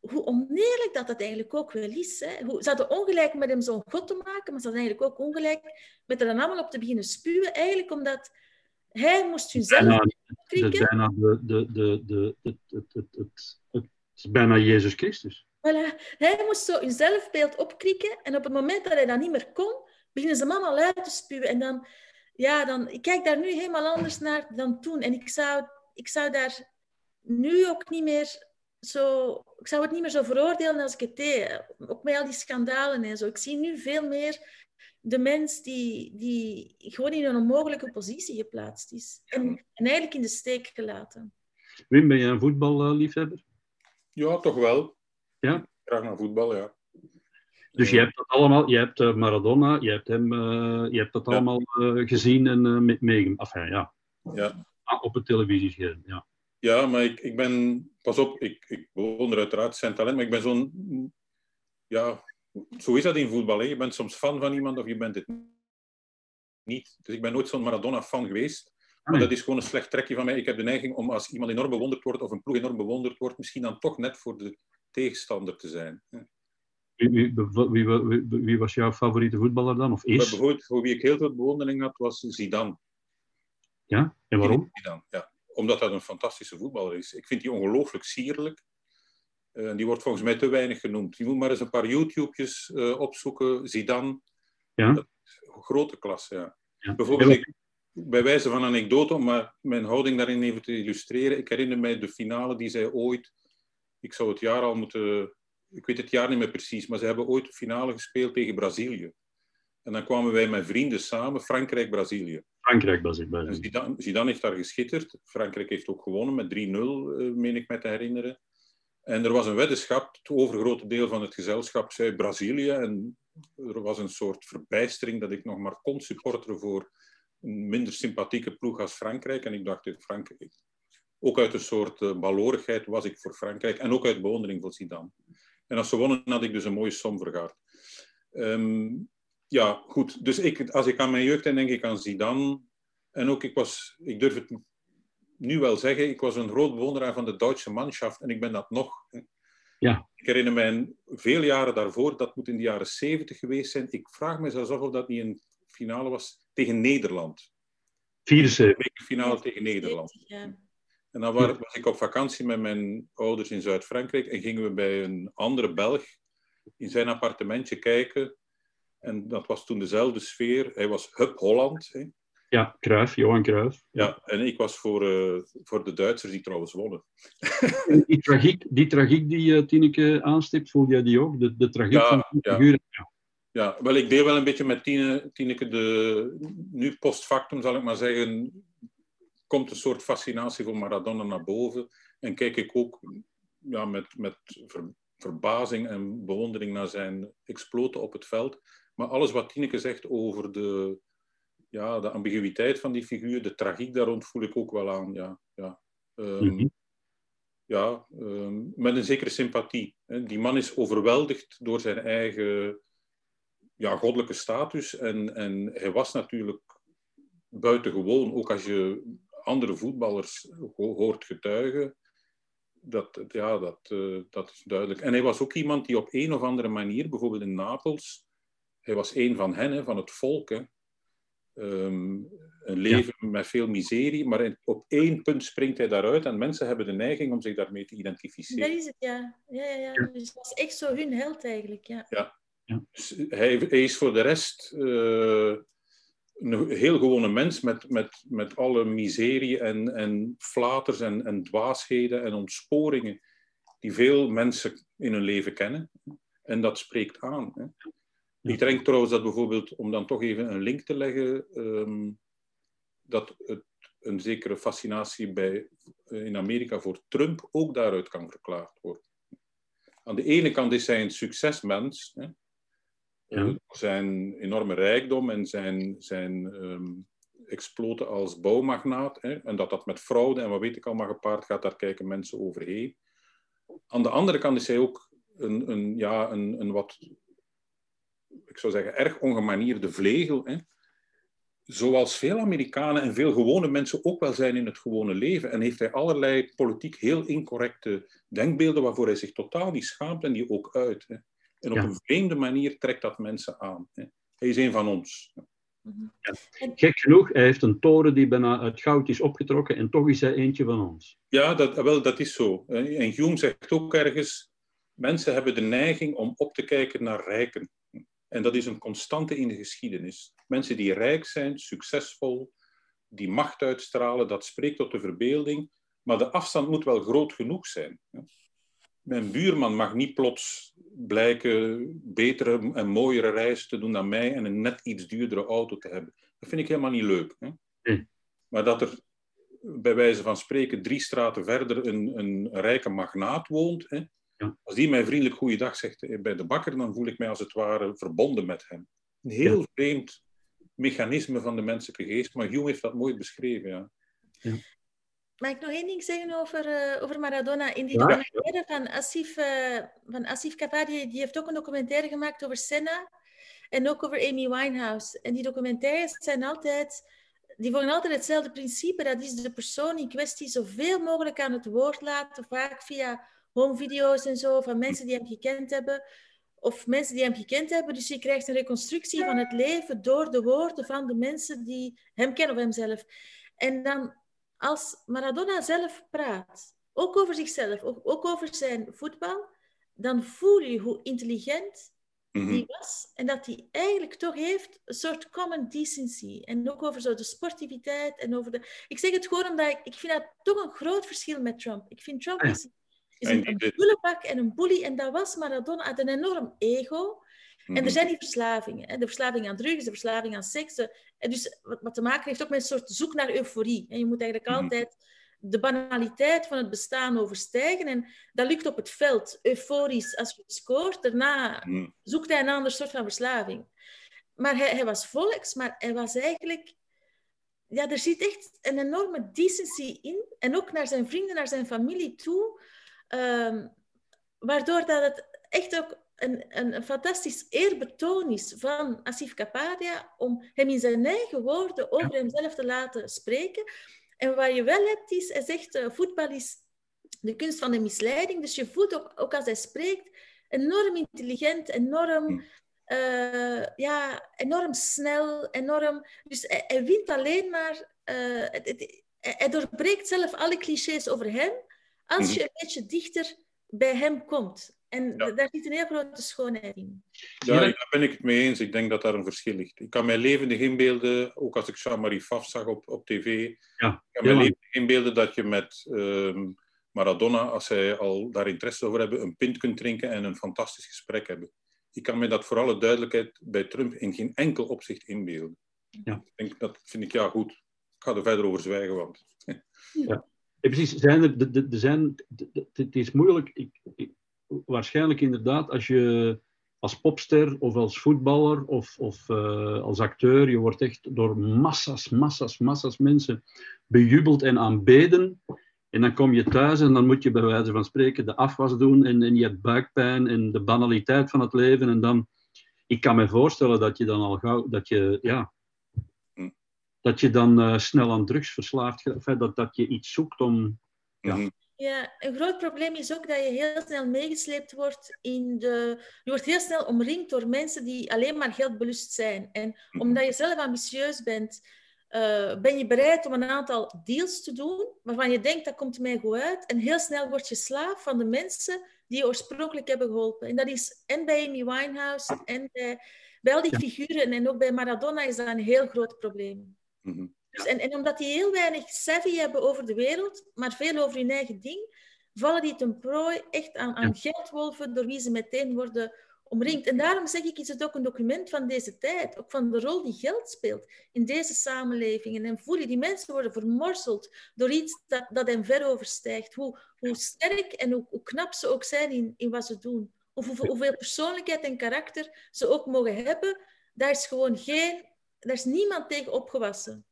hoe oneerlijk dat het eigenlijk ook wel is. Hè. Hoe, ze hadden ongelijk met hem zo'n god te maken, maar ze hadden eigenlijk ook ongelijk met er dan allemaal op te beginnen spuwen. Eigenlijk omdat hij moest hunzelf krikken. bijna de, de, de, de, het, het, het, het, het, is bijna Jezus Christus. Voilà. Hij moest zo hun zelfbeeld opkrikken en op het moment dat hij dat niet meer kon, beginnen ze hem allemaal uit te spuwen. En dan, ja, dan, ik kijk daar nu helemaal anders naar dan toen. En ik zou, ik zou daar nu ook niet meer zo, ik zou het niet meer zo veroordelen als ik het deed. Ook met al die schandalen en zo. Ik zie nu veel meer de mens die, die gewoon in een onmogelijke positie geplaatst is. En, en eigenlijk in de steek gelaten. Wim, ben jij een voetballiefhebber? Ja, toch wel. Ja? Graag naar voetbal, ja. Dus je hebt dat allemaal, je hebt eh, Maradona, je hebt hem, uh, je hebt dat allemaal uh, gezien en uh, meegemaakt. Enfin, ja. ja. Ah, op het televisiescherm, ja. Ja, maar ik, ik ben, pas op, ik, ik bewonder uiteraard zijn talent, maar ik ben zo'n, ja, zo is dat in voetbal. Hè. Je bent soms fan van iemand of je bent het niet. Dus ik ben nooit zo'n Maradona-fan geweest. Maar dat is gewoon een slecht trekje van mij. Ik heb de neiging om als iemand enorm bewonderd wordt of een ploeg enorm bewonderd wordt, misschien dan toch net voor de tegenstander te zijn. Wie, wie, wie, wie was jouw favoriete voetballer dan? Of is? Bijvoorbeeld, voor wie ik heel veel bewondering had, was Zidane. Ja, en waarom? Zidane, ja omdat dat een fantastische voetballer is. Ik vind die ongelooflijk sierlijk. Uh, die wordt volgens mij te weinig genoemd. Je moet maar eens een paar YouTube's uh, opzoeken. Zidane. Ja. Dat, grote klasse, ja. ja. Bijvoorbeeld, ik, bij wijze van anekdote, om maar mijn houding daarin even te illustreren. Ik herinner mij de finale die zij ooit... Ik zou het jaar al moeten... Ik weet het jaar niet meer precies, maar ze hebben ooit de finale gespeeld tegen Brazilië. En dan kwamen wij met vrienden samen, Frankrijk-Brazilië. Frankrijk was ik bij. Zidane, Zidane heeft daar geschitterd. Frankrijk heeft ook gewonnen met 3-0, uh, meen ik me te herinneren. En er was een weddenschap. Het overgrote deel van het gezelschap zei Brazilië. En er was een soort verbijstering dat ik nog maar kon supporteren voor een minder sympathieke ploeg als Frankrijk. En ik dacht, Frankrijk. Ook uit een soort uh, balorigheid was ik voor Frankrijk. En ook uit bewondering voor Zidane. En als ze wonnen, had ik dus een mooie som vergaard. Um, ja, goed. Dus ik, als ik aan mijn jeugd denk, denk ik aan Zidane. En ook, ik was, ik durf het nu wel zeggen, ik was een groot bewonderaar van de Duitse manschaft. En ik ben dat nog. Ja. Ik herinner mij veel jaren daarvoor, dat moet in de jaren zeventig geweest zijn. Ik vraag me zelfs af of dat niet een finale was tegen Nederland. 74. finale tegen Nederland. Ja. En dan was ik op vakantie met mijn ouders in Zuid-Frankrijk en gingen we bij een andere Belg in zijn appartementje kijken en dat was toen dezelfde sfeer. Hij was Hub Holland. Hè. Ja, Cruijff, Johan Cruijff. Ja, en ik was voor, uh, voor de Duitsers die trouwens wonnen. die, tragiek, die tragiek die uh, Tineke aanstipt, voel jij die ook? De, de tragiek ja, van de figuren? Ja. ja. wel, ik deel wel een beetje met Tine, Tineke de... Nu post factum, zal ik maar zeggen, komt een soort fascinatie voor Maradona naar boven. En kijk ik ook ja, met, met ver, verbazing en bewondering naar zijn exploten op het veld. Maar alles wat Tineke zegt over de, ja, de ambiguïteit van die figuur, de tragiek daar rond, voel ik ook wel aan. Ja, ja. Um, ja um, met een zekere sympathie. Die man is overweldigd door zijn eigen ja, goddelijke status. En, en hij was natuurlijk buitengewoon, ook als je andere voetballers hoort getuigen. Dat, ja, dat, uh, dat is duidelijk. En hij was ook iemand die op een of andere manier, bijvoorbeeld in Napels, hij was een van hen, hè, van het volk. Hè. Ehm, een leven met veel miserie, maar op één punt springt hij daaruit en mensen hebben de neiging om zich daarmee te identificeren. Dat is het, ja. Ja, ja, ja. Dus het was echt zo hun held eigenlijk, ja. ja. ja. Dus hij, hij, is voor de rest uh, een heel gewone mens met, met, met alle miserie en, en flaters en, en dwaasheden en ontsporingen die veel mensen in hun leven kennen. En dat spreekt aan. Hè. Ik denk trouwens dat bijvoorbeeld, om dan toch even een link te leggen, um, dat het een zekere fascinatie bij, eh, in Amerika voor Trump ook daaruit kan verklaard worden. Aan de ene kant is hij een succesmens. Hè? Ja. Zijn enorme rijkdom en zijn, zijn ehm, exploten als bouwmagnaat. Hè? En dat dat met fraude en wat weet ik allemaal gepaard gaat, daar kijken mensen overheen. Aan de andere kant is hij ook een, een, ja, een, een wat, ik zou zeggen, erg ongemanierde vlegel. Hè? Zoals veel Amerikanen en veel gewone mensen ook wel zijn in het gewone leven. En heeft hij allerlei politiek heel incorrecte denkbeelden waarvoor hij zich totaal niet schaamt en die ook uit. Hè? En op Ja. een vreemde manier trekt dat mensen aan. Hè? Hij is een van ons. Gek genoeg, hij heeft een toren die bijna uit goud is opgetrokken en toch is hij eentje van ons. Ja, dat, wel, dat is zo. En Hume zegt ook ergens, mensen hebben de neiging om op te kijken naar rijken. En dat is een constante in de geschiedenis. Mensen die rijk zijn, succesvol, die macht uitstralen, dat spreekt tot de verbeelding. Maar de afstand moet wel groot genoeg zijn. Mijn buurman mag niet plots blijken betere en mooiere reizen te doen dan mij en een net iets duurdere auto te hebben. Dat vind ik helemaal niet leuk. Hè? Nee. Maar dat er bij wijze van spreken drie straten verder een, een rijke magnaat woont. Hè? Ja. Als die mij vriendelijk goeiedag zegt eh, bij de bakker, dan voel ik mij als het ware verbonden met hem. Een heel Ja. vreemd mechanisme van de menselijke geest, maar Hume heeft dat mooi beschreven. Ja. Mag ik nog één ding zeggen over, eh, over Maradona? In die Ja. documentaire van Asif, eh van Asif Kapadia, die heeft ook een documentaire gemaakt over Senna en ook over Amy Winehouse. En die documentaires zijn altijd, die volgen altijd hetzelfde principe. Dat is de persoon in kwestie zoveel mogelijk aan het woord laten, vaak via homevideo's en zo, van mensen die hem gekend hebben. Of mensen die hem gekend hebben. Dus je krijgt een reconstructie van het leven door de woorden van de mensen die hem kennen of hemzelf. En dan als Maradona zelf praat, ook over zichzelf, ook, ook over zijn voetbal, dan voel je hoe intelligent Mhm. die was en dat hij eigenlijk toch heeft een soort common decency. En ook over zo de sportiviteit en over de... Ik zeg het gewoon omdat ik, ik vind dat toch een groot verschil met Trump. Ik vind Trump Ah is, is En een, een en een bully en dat was Maradona uit een enorm ego. En Mhm. er zijn die verslavingen. Hè? De verslaving aan drugs, de verslaving aan seks. En dus wat, wat te maken heeft ook met een soort zoek naar euforie. En je moet eigenlijk Mhm. altijd de banaliteit van het bestaan overstijgen. En dat lukt op het veld, euforisch als je scoort. Daarna Mhm. zoekt hij een ander soort van verslaving. Maar hij, hij was volks, maar hij was eigenlijk... Ja, er zit echt een enorme decency in. En ook naar zijn vrienden, naar zijn familie toe. Ehm, waardoor dat het echt ook een, een, een fantastisch eerbetoon is van Asif Kapadia om hem in zijn eigen woorden over hemzelf te laten spreken. En wat je wel hebt is, hij zegt, eh, voetbal is de kunst van de misleiding. Dus je voelt ook, ook als hij spreekt, enorm intelligent, enorm, Hm. eh, ja, enorm snel, enorm... Dus hij, hij wint alleen maar... eh, het- het- hij doorbreekt zelf alle clichés over hem, als Mhm. je een beetje dichter bij hem komt. En Ja. daar zit een heel grote schoonheid in. Ja, daar ben ik het mee eens. Ik denk dat daar een verschil ligt. Ik kan mij levendig inbeelden, ook als ik Jean-Marie Faf zag op, op tv, Ja, ik kan mij levendig inbeelden dat je met ehm, Maradona, als hij al daar interesse over hebben, een pint kunt drinken en een fantastisch gesprek hebben. Ik kan mij dat voor alle duidelijkheid bij Trump in geen enkel opzicht inbeelden. Ja. Ik denk, dat vind ik ja goed. Ik ga er verder over zwijgen, want Ja, precies. Er, zijn, het is moeilijk. Ik, waarschijnlijk inderdaad, als je als popster of als voetballer of, of eh, als acteur, je wordt echt door massa's, massa's, massa's mensen bejubeld en aanbeden. En dan kom je thuis en dan moet je bij wijze van spreken de afwas doen en, en je hebt buikpijn en de banaliteit van het leven. En dan, ik kan me voorstellen dat je dan al gauw, dat je, ja. Dat je dan eh, snel aan drugs verslaafd gaat. Enfin, dat, dat je iets zoekt om, Ja. mhm. Ja, een groot probleem is ook dat je heel snel meegesleept wordt in de... Je wordt heel snel omringd door mensen die alleen maar geldbelust zijn. En Mhm. omdat je zelf ambitieus bent, eh, ben je bereid om een aantal deals te doen waarvan je denkt, dat komt mij goed uit. En heel snel word je slaaf van de mensen die je oorspronkelijk hebben geholpen. En dat is en bij Amy Winehouse en bij, bij al die Ja. figuren. En ook bij Maradona is dat een heel groot probleem. Mhm. Dus, en, en omdat die heel weinig savvy hebben over de wereld, maar veel over hun eigen ding, vallen die ten prooi echt aan, aan geldwolven, door wie ze meteen worden omringd. En daarom zeg ik, is het ook een document van deze tijd, ook van de rol die geld speelt in deze samenlevingen. En voel je, die mensen worden vermorseld door iets dat, dat hen ver overstijgt. Hoe, hoe sterk en hoe, hoe knap ze ook zijn in, in wat ze doen. Of hoeveel, hoeveel persoonlijkheid en karakter ze ook mogen hebben, daar is gewoon geen, daar is niemand tegen opgewassen.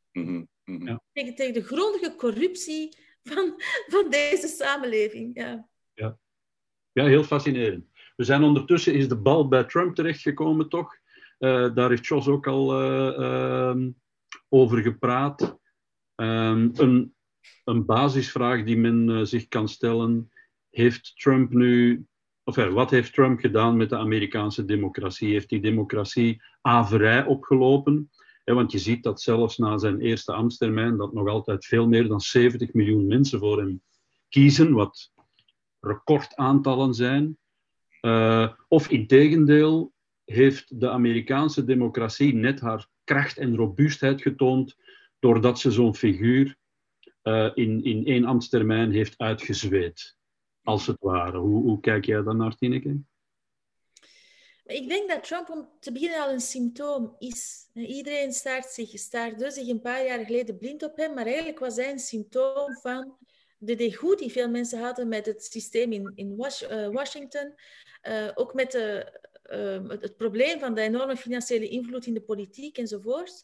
Ja. Tegen, tegen de grondige corruptie van, van deze samenleving. Ja. Ja, heel fascinerend. We zijn ondertussen, is de bal bij Trump terechtgekomen, toch? Eh, daar heeft Jos ook al eh, ehm, over gepraat. Ehm, een, een basisvraag die men eh, zich kan stellen: heeft Trump nu, of wat heeft Trump gedaan met de Amerikaanse democratie? Heeft die democratie averij opgelopen? Want je ziet dat zelfs na zijn eerste ambtstermijn, dat nog altijd veel meer dan 70 miljoen mensen voor hem kiezen, wat recordaantallen zijn. Eh, of integendeel heeft de Amerikaanse democratie net haar kracht en robuustheid getoond doordat ze zo'n figuur eh, in, in één ambtstermijn heeft uitgezweet, als het ware. Hoe, hoe kijk jij daar naar, Tineke? Ik denk dat Trump om te beginnen al een symptoom is. Iedereen staart zich, staarde zich een paar jaar geleden blind op hem, maar eigenlijk was hij een symptoom van de degoed die veel mensen hadden met het systeem in, in eh, Washington. Eh, ook met de, eh, het, het probleem van de enorme financiële invloed in de politiek enzovoort.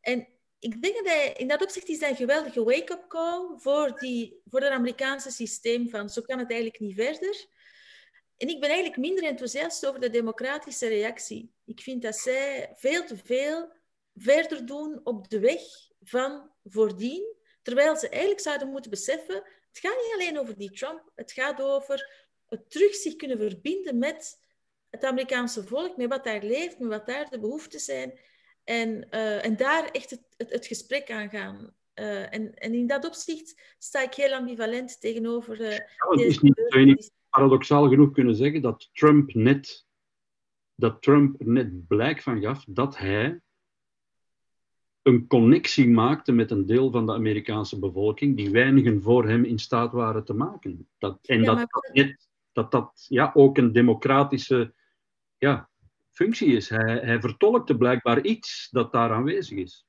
En ik denk dat in dat opzicht is hij een geweldige wake-up call voor, die, voor het Amerikaanse systeem van zo kan het eigenlijk niet verder. En ik ben eigenlijk minder enthousiast over de democratische reactie. Ik vind dat zij veel te veel verder doen op de weg van voordien, terwijl ze eigenlijk zouden moeten beseffen, het gaat niet alleen over die Trump, het gaat over het terug zich kunnen verbinden met het Amerikaanse volk, met wat daar leeft, met wat daar de behoeften zijn. En, eh, en daar echt het, het, het gesprek aan gaan. Eh, en, en in dat opzicht sta ik heel ambivalent tegenover. Ja, deze is niet, zou je niet gebeurtenis. paradoxaal genoeg kunnen zeggen dat Trump net, dat Trump net blijk van gaf dat hij een connectie maakte met een deel van de Amerikaanse bevolking die weinigen voor hem in staat waren te maken. Dat, en Ja, dat maar- dat, net, dat, dat ja, ook een democratische ja, functie is. Hij, hij vertolkte blijkbaar iets dat daar aanwezig is.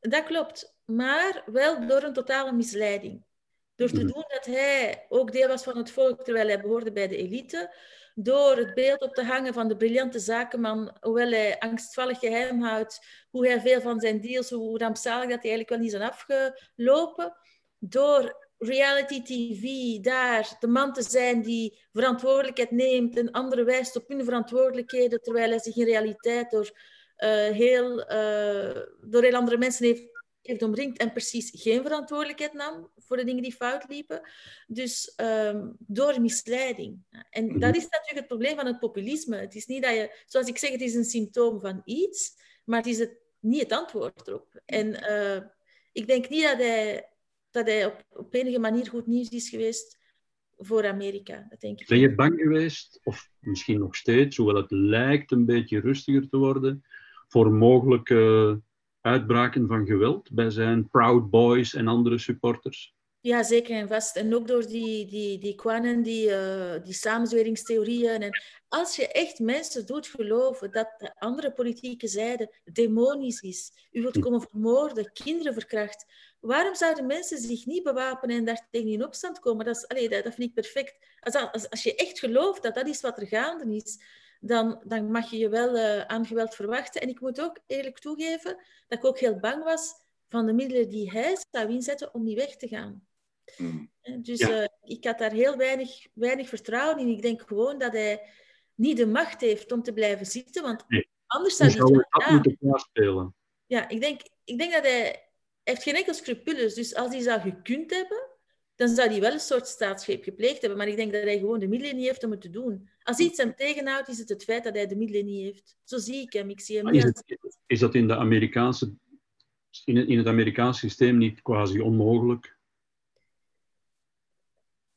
Dat klopt, maar wel door een totale misleiding. Door te Mhm. doen dat hij ook deel was van het volk terwijl hij behoorde bij de elite. Door het beeld op te hangen van de briljante zakenman, hoewel hij angstvallig geheim houdt hoe hij veel van zijn deals, hoe rampzalig dat hij eigenlijk wel niet zijn afgelopen. Door reality TV daar de man te zijn die verantwoordelijkheid neemt en anderen wijst op hun verantwoordelijkheden, terwijl hij zich in realiteit door eh, heel, eh, door heel andere mensen heeft, heeft omringd en precies geen verantwoordelijkheid nam voor de dingen die fout liepen. Dus ehm, door misleiding. En Mhm. dat is natuurlijk het probleem van het populisme. Het is niet dat je, zoals ik zeg, het is een symptoom van iets, maar het is het, niet het antwoord erop. En eh, ik denk niet dat hij, dat hij op, op enige manier goed nieuws is geweest voor Amerika. Dat denk ik Ben je bang geweest, of misschien nog steeds, hoewel het lijkt een beetje rustiger te worden, voor mogelijke uitbraken van geweld bij zijn Proud Boys en andere supporters? Ja, zeker en vast. En ook door die, die, die kwanen, die, eh, die samenzweringstheorieën. En als je echt mensen doet geloven dat de andere politieke zijde demonisch is, u wilt Hm. komen vermoorden, kinderen verkracht, waarom zouden mensen zich niet bewapenen en daar tegen in opstand komen? Dat, is, allee, dat, dat vind ik perfect. Als, als, als je echt gelooft dat dat is wat er gaande is, dan, dan mag je je wel eh, aan geweld verwachten. En ik moet ook eerlijk toegeven dat ik ook heel bang was van de middelen die hij zou inzetten om die weg te gaan. Hmm. Dus Ja. eh, ik had daar heel weinig, weinig vertrouwen in. Ik denk gewoon dat hij niet de macht heeft om te blijven zitten, want Nee. anders zou hij zou dat moeten klaarspelen? Ja, ik denk, ik denk dat hij heeft geen enkel scrupules. Dus als hij zou gekund hebben, dan zou hij wel een soort staatsgreep gepleegd hebben. Maar ik denk dat hij gewoon de middelen niet heeft om het te doen. Als iets hem tegenhoudt, is het het feit dat hij de middelen niet heeft. Zo zie ik hem. Ik zie hem Is het, is dat in, de Amerikaanse, in, het, in het Amerikaanse systeem niet quasi onmogelijk?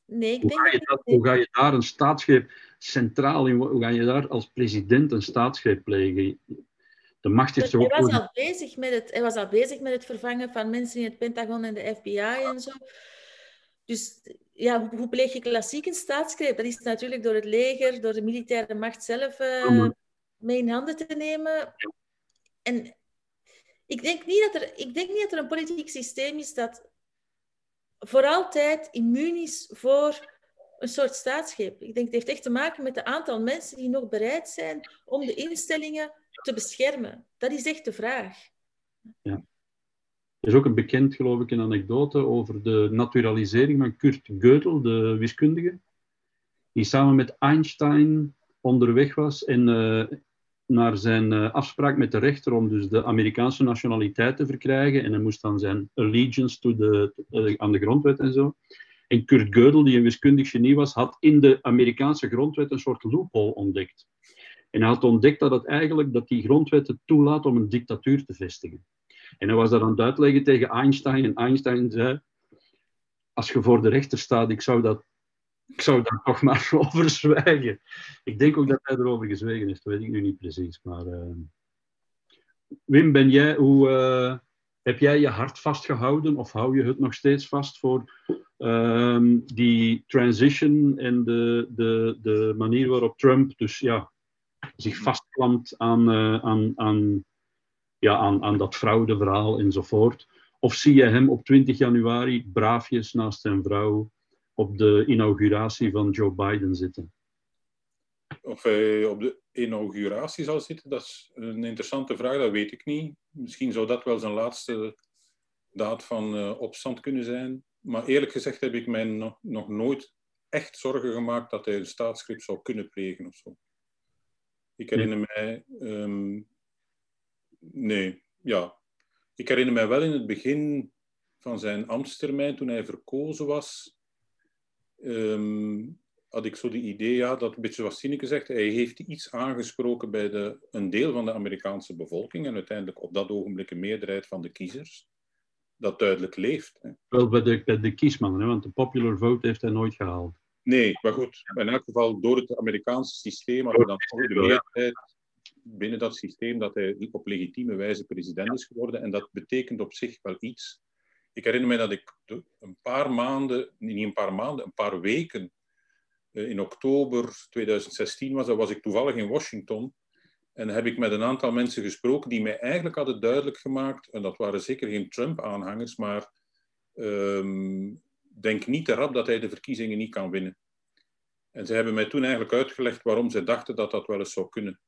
Nee, ik Hoe denk ga, je dat... dat, hoe ga je daar een staatsgreep centraal in, hoe ga je daar als president een staatsgreep plegen? De macht is toch Hij ook was, al bezig met het, hij was al bezig met het vervangen van mensen in het Pentagon en de FBI en zo. Dus ja, hoe, hoe pleeg je klassiek een staatsgreep? Dat is natuurlijk door het leger, door de militaire macht zelf uh, mee in handen te nemen. En ik denk, niet dat er, ik denk niet dat er een politiek systeem is dat voor altijd immuun is voor een soort staatsgreep. Ik denk, het heeft echt te maken met het aantal mensen die nog bereid zijn om de instellingen te beschermen. Dat is echt de vraag. Ja. Er is ook een bekend, geloof ik, een anekdote over de naturalisering van Kurt Gödel, de wiskundige, die samen met Einstein onderweg was en uh, naar zijn uh, afspraak met de rechter om dus de Amerikaanse nationaliteit te verkrijgen. En hij moest dan zijn allegiance to de, uh, aan de grondwet en zo. En Kurt Gödel, die een wiskundig genie was, had in de Amerikaanse grondwet een soort loophole ontdekt. En hij had ontdekt dat het eigenlijk dat die grondwet het toelaat om een dictatuur te vestigen. En hij was dat aan het uitleggen tegen Einstein. En Einstein zei, als je voor de rechter staat, ik zou, dat, ik zou daar toch maar [LAUGHS] over zwijgen. Ik denk ook dat hij erover gezwegen is, dat weet ik nu niet precies. Maar, uh... Wim, ben jij, hoe, uh... heb jij je hart vastgehouden of hou je het nog steeds vast voor um, die transition en de, de, de manier waarop Trump dus, ja, zich vastklampt aan, uh, aan, aan ja, aan, aan dat fraudeverhaal enzovoort? Of zie je hem op 20 januari braafjes naast zijn vrouw op de inauguratie van Joe Biden zitten? Of hij op de inauguratie zal zitten, dat is een interessante vraag, dat weet ik niet. Misschien zou dat wel zijn laatste daad van uh, opstand kunnen zijn. Maar eerlijk gezegd heb ik mij nog, nooit echt zorgen gemaakt dat hij een staatsgreep zou kunnen plegen of zo. Ik herinner mij um, nee, ja. Ik herinner mij wel in het begin van zijn ambtstermijn, toen hij verkozen was, ehm, had ik zo de idee, ja, dat een beetje zoals Sineke zegt, hij heeft iets aangesproken bij de, een deel van de Amerikaanse bevolking en uiteindelijk op dat ogenblik een meerderheid van de kiezers, dat duidelijk leeft. Hè. Wel bij de, bij de kiesman, hè, want de popular vote heeft hij nooit gehaald. Nee, maar goed, in elk geval door het Amerikaanse systeem hadden dan toch de meerderheid binnen dat systeem dat hij op legitieme wijze president is geworden. En dat betekent op zich wel iets. Ik herinner me dat ik een paar maanden, niet een paar maanden, een paar weken eh, in oktober 2016 was, dan was ik toevallig in Washington. En heb ik met een aantal mensen gesproken die mij eigenlijk hadden duidelijk gemaakt, en dat waren zeker geen Trump-aanhangers, maar um, denk niet erop dat hij de verkiezingen niet kan winnen. En ze hebben mij toen eigenlijk uitgelegd waarom ze dachten dat dat wel eens zou kunnen.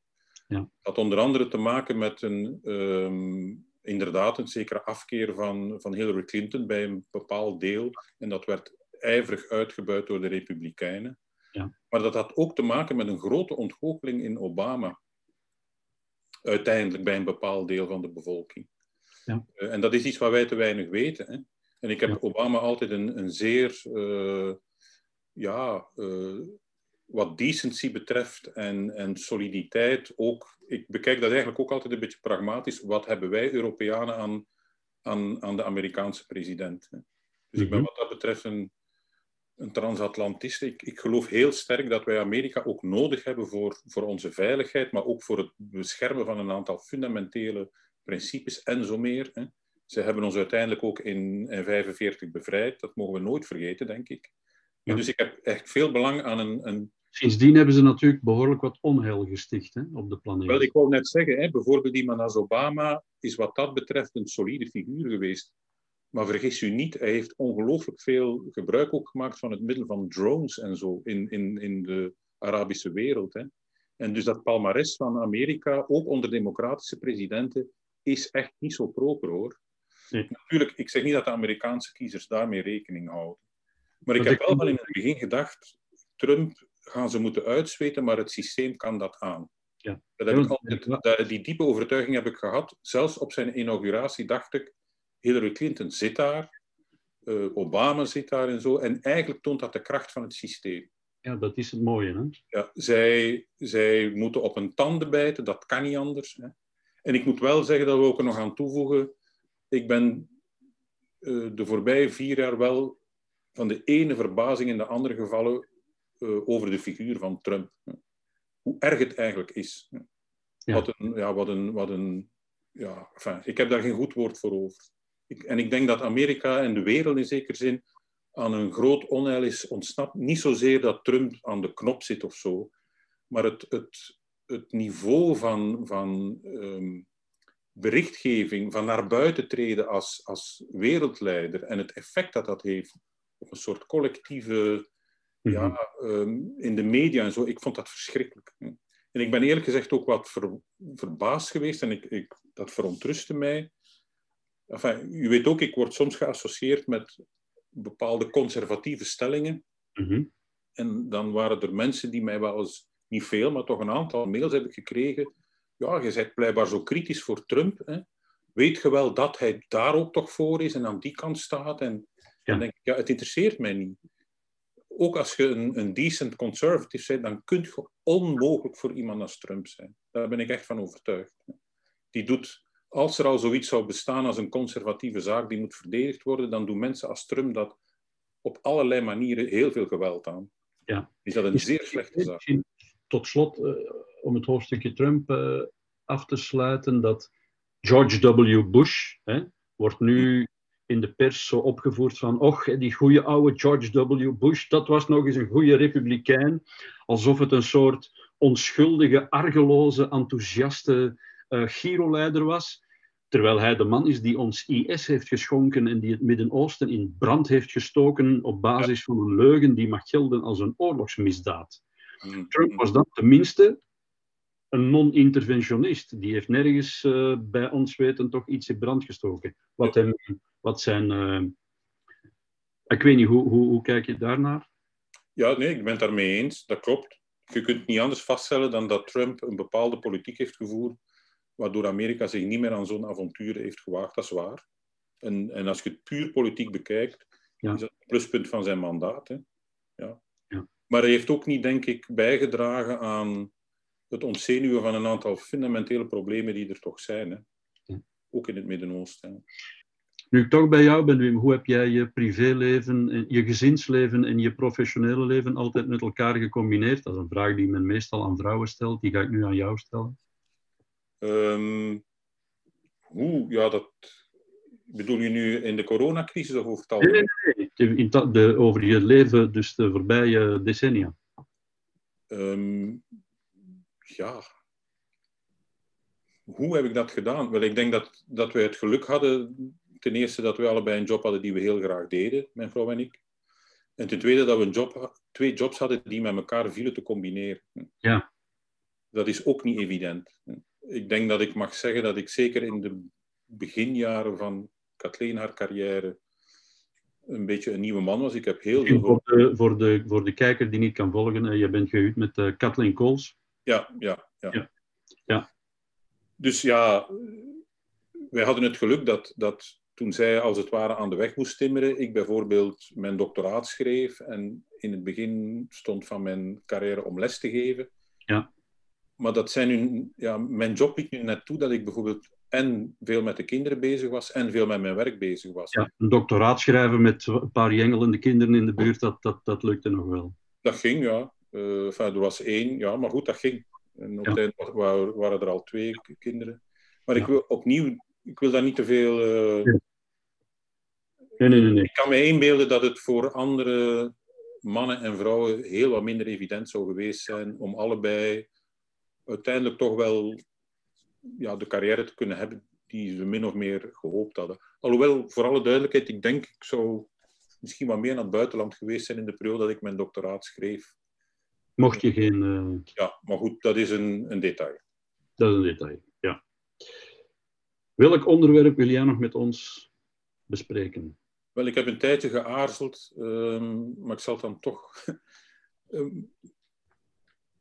Ja. Dat had onder andere te maken met een, um, inderdaad een zekere afkeer van, van Hillary Clinton bij een bepaald deel. En dat werd ijverig uitgebuit door de Republikeinen. Ja. Maar dat had ook te maken met een grote ontgoocheling in Obama. Uiteindelijk bij een bepaald deel van de bevolking. Ja. Uh, en dat is iets wat wij te weinig weten. Hè? En ik heb ja. Obama altijd een, een zeer uh, ja, uh, wat decency betreft en, en soliditeit ook, ik bekijk dat eigenlijk ook altijd een beetje pragmatisch. Wat hebben wij Europeanen aan, aan, aan de Amerikaanse president? Hè? Dus ik ben mhm. wat dat betreft een, een transatlantist. Ik, ik geloof heel sterk dat wij Amerika ook nodig hebben voor, voor onze veiligheid, maar ook voor het beschermen van een aantal fundamentele principes en zo meer. Hè? Ze hebben ons uiteindelijk ook in 1945 bevrijd. Dat mogen we nooit vergeten, denk ik. Ja. Dus ik heb echt veel belang aan een, een Sindsdien hebben ze natuurlijk behoorlijk wat onheil gesticht hè, op de planeet. Wel, ik wou net zeggen, hè, bijvoorbeeld iemand als Obama is wat dat betreft een solide figuur geweest. Maar vergis u niet, hij heeft ongelooflijk veel gebruik ook gemaakt van het middel van drones en zo in, in, in de Arabische wereld. Hè. En dus dat palmares van Amerika, ook onder democratische presidenten, is echt niet zo proper hoor. Natuurlijk, ik zeg niet dat de Amerikaanse kiezers daarmee rekening houden. Maar ik heb wel van in het begin gedacht, Trump gaan ze moeten uitzweten, maar het systeem kan dat aan. Ja. Dat heb ik altijd, die diepe overtuiging heb ik gehad. Zelfs op zijn inauguratie dacht ik, Hillary Clinton zit daar, uh, Obama zit daar en zo. En eigenlijk toont dat de kracht van het systeem. Ja, dat is het mooie. Hè? Ja, zij, zij moeten op hun tanden bijten, dat kan niet anders. Hè? En ik moet wel zeggen dat we ook er nog aan toevoegen. Ik ben uh, de voorbije vier jaar wel van de ene verbazing in de andere gevallen uh, over de figuur van Trump. Hoe erg het eigenlijk is. Ja. Wat een, ja, wat een, wat een, ja, enfin, ik heb daar geen goed woord voor over. Ik, en ik denk dat Amerika en de wereld in zekere zin aan een groot onheil is ontsnapt. Niet zozeer dat Trump aan de knop zit of zo, maar het, het, het niveau van, van ehm, berichtgeving, van naar buiten treden als, als wereldleider en het effect dat dat heeft op een soort collectieve, ja, Mhm. ehm, in de media en zo, ik vond dat verschrikkelijk. En ik ben eerlijk gezegd ook wat ver- verbaasd geweest en ik, ik, dat verontrustte mij. Enfin, u weet ook, ik word soms geassocieerd met bepaalde conservatieve stellingen. Mhm. En dan waren er mensen die mij wel eens, niet veel, maar toch een aantal mails heb ik gekregen. Ja, je bent blijkbaar zo kritisch voor Trump. Hè? Weet je wel dat hij daar ook toch voor is en aan die kant staat? En dan denk ik, ja, het interesseert mij niet. Ook als je een, een decent conservative bent, dan kun je onmogelijk voor iemand als Trump zijn. Daar ben ik echt van overtuigd. Die doet, als er al zoiets zou bestaan als een conservatieve zaak die moet verdedigd worden, dan doen mensen als Trump dat op allerlei manieren heel veel geweld aan. Ja. Is dat een zeer slechte zaak? Tot slot, eh, om het hoofdstukje Trump eh, af te sluiten, dat George W. Bush hè, wordt nu in de pers zo opgevoerd van, och, die goede oude George W. Bush, dat was nog eens een goede republikein, alsof het een soort onschuldige, argeloze, enthousiaste Giro-leider was. Terwijl hij de man is die ons IS heeft geschonken en die het Midden-Oosten in brand heeft gestoken op basis van een leugen die mag gelden als een oorlogsmisdaad. Mm. Trump was dan tenminste een non-interventionist. Die heeft nergens eh, bij ons weten toch iets in brand gestoken. Wat, hem, wat zijn. eh, ik weet niet, hoe, hoe, hoe kijk je daarnaar? Ja, nee, ik ben het daarmee eens. Dat klopt. Je kunt niet anders vaststellen dan dat Trump een bepaalde politiek heeft gevoerd, waardoor Amerika zich niet meer aan zo'n avonturen heeft gewaagd. Dat is waar. En, en als je het puur politiek bekijkt, Ja. is dat een pluspunt van zijn mandaat. Hè? Maar hij heeft ook niet, denk ik, bijgedragen aan het ontzenuwen van een aantal fundamentele problemen die er toch zijn. Hè? Ook in het Midden-Oosten. Nu ik toch bij jou ben, Wim, hoe heb jij je privéleven, en je gezinsleven en je professionele leven altijd met elkaar gecombineerd? Dat is een vraag die men meestal aan vrouwen stelt, die ga ik nu aan jou stellen. Ehm, hoe? Ja, dat... Bedoel je nu in de coronacrisis of over het algemeen? De- in ta- de, over je leven, dus de voorbije decennia. Ehm, ja. Hoe heb ik dat gedaan? Wel, ik denk dat, dat we het geluk hadden, ten eerste dat we allebei een job hadden die we heel graag deden, mijn vrouw en ik. En ten tweede dat we een job, twee jobs hadden die met elkaar vielen te combineren. Ja. Dat is ook niet evident. Ik denk dat ik mag zeggen dat ik zeker in de beginjaren van Kathleen haar carrière een beetje een nieuwe man was. Ik heb heel veel... Voor de, voor, de, voor de kijker die niet kan volgen, eh, je bent gehuwd met eh, Kathleen Coles. Ja, ja, ja. Ja. Ja. Dus ja, wij hadden het geluk dat, dat toen zij als het ware aan de weg moest timmeren, ik bijvoorbeeld mijn doctoraat schreef en in het begin stond van mijn carrière om les te geven. Ja. Maar dat zijn nu, ja, mijn job liet nu net toe dat ik bijvoorbeeld en veel met de kinderen bezig was en veel met mijn werk bezig was. Ja, een doctoraat schrijven met een paar jengelende kinderen in de buurt, dat, dat, dat lukte nog wel. Dat ging, ja. Enfin, er was één, ja, maar goed, dat ging. En op Ja. het eind wa- wa- waren er al twee kinderen. Maar ik wil opnieuw, ik wil daar niet te veel. eh. Nee, nee, nee. nee. Ik kan me inbeelden dat het voor andere mannen en vrouwen heel wat minder evident zou geweest zijn om allebei uiteindelijk toch wel ja, de carrière te kunnen hebben die ze min of meer gehoopt hadden. Alhoewel, voor alle duidelijkheid, ik denk ik zou misschien wat meer naar het buitenland geweest zijn in de periode dat ik mijn doctoraat schreef. Mocht je geen... eh, Ja, maar goed, dat is een, een detail. dat is een detail, ja. Welk onderwerp wil jij nog met ons bespreken? Wel, ik heb een tijdje geaarzeld, ehm, maar ik zal dan toch. [LAUGHS] ehm,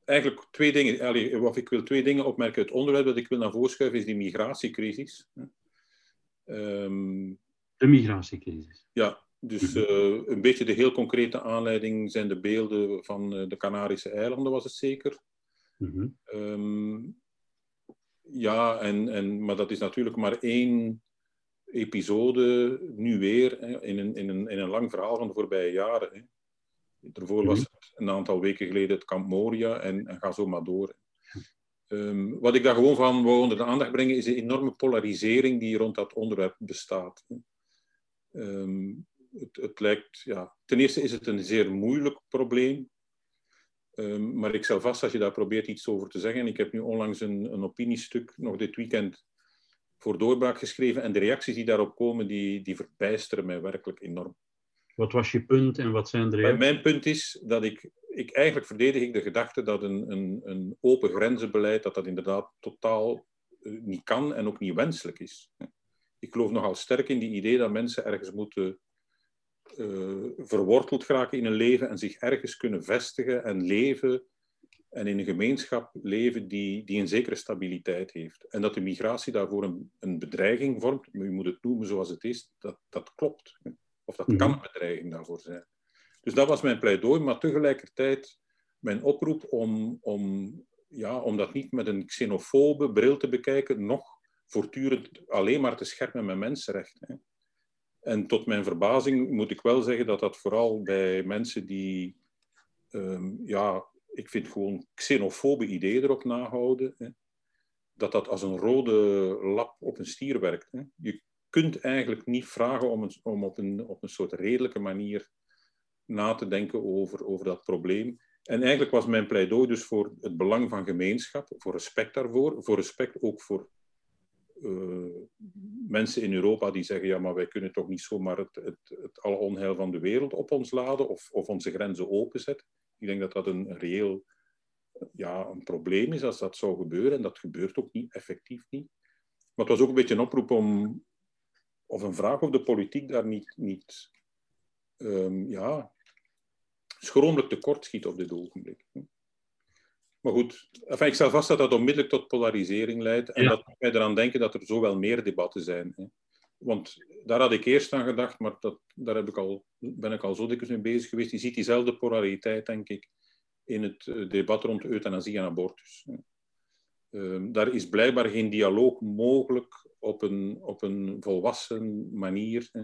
eigenlijk twee dingen. Allee, of ik wil twee dingen opmerken. Het onderwerp dat ik wil naar voren schuiven is die migratiecrisis. Ehm, De migratiecrisis. ja, dus eh, een beetje de heel concrete aanleiding zijn de beelden van eh, de Canarische eilanden, was het zeker. Mhm. Ehm, ja, en, en, maar dat is natuurlijk maar één episode, nu weer, in, een, in, een, in een lang verhaal van de voorbije jaren. Daarvoor was het een aantal weken geleden het kamp Moria en, en ga zo maar door. Ehm, wat ik daar gewoon van wil onder de aandacht brengen, is de enorme polarisering die rond dat onderwerp bestaat. Ehm, het, het lijkt, ja, ten eerste is het een zeer moeilijk probleem. Ehm, maar ik stel vast als je daar probeert iets over te zeggen. Ik heb nu onlangs een, een opiniestuk nog dit weekend voor doorbraak geschreven. En de reacties die daarop komen, die, die verbijsteren mij werkelijk enorm. Wat was je punt en wat zijn de? Mijn punt is dat ik, ik eigenlijk verdedig ik de gedachte dat een, een, een open grenzenbeleid, dat dat inderdaad totaal eh, niet kan en ook niet wenselijk is. Ik geloof nogal sterk in die idee dat mensen ergens moeten uh, verworteld geraken in een leven en zich ergens kunnen vestigen en leven en in een gemeenschap leven die, die een zekere stabiliteit heeft. En dat de migratie daarvoor een, een bedreiging vormt, maar u moet het noemen zoals het is, dat, dat klopt. Of dat kan een bedreiging daarvoor zijn. Dus dat was mijn pleidooi, maar tegelijkertijd mijn oproep om, om, ja, om dat niet met een xenofobe bril te bekijken, nog voortdurend alleen maar te schermen met mensenrechten. En tot mijn verbazing moet ik wel zeggen dat dat vooral bij mensen die, ehm, ja, ik vind gewoon xenofobe ideeën erop nahouden, hè, dat dat als een rode lap op een stier werkt. Hè. Je kunt eigenlijk niet vragen om, om op, een, op een soort redelijke manier na te denken over, over dat probleem. En eigenlijk was mijn pleidooi dus voor het belang van gemeenschap, voor respect daarvoor, voor respect ook voor uh, mensen in Europa die zeggen, ja, maar wij kunnen toch niet zomaar het, het, het alle onheil van de wereld op ons laden of, of onze grenzen openzetten. Ik denk dat dat een reëel ja, een probleem is als dat zou gebeuren. En dat gebeurt ook niet, effectief niet. Maar het was ook een beetje een oproep om, of een vraag of de politiek daar niet, niet um, ja, schromelijk tekort schiet op dit ogenblik. Maar goed, enfin, ik stel vast dat dat onmiddellijk tot polarisering leidt en dat wij eraan denken dat er zo wel meer debatten zijn. Hè. Want daar had ik eerst aan gedacht, maar dat, daar heb ik al, ben ik al zo dikwijls mee bezig geweest. Je ziet diezelfde polariteit, denk ik, in het eh, debat rond euthanasie en abortus. Uh, daar is blijkbaar geen dialoog mogelijk op een, op een volwassen manier, hè,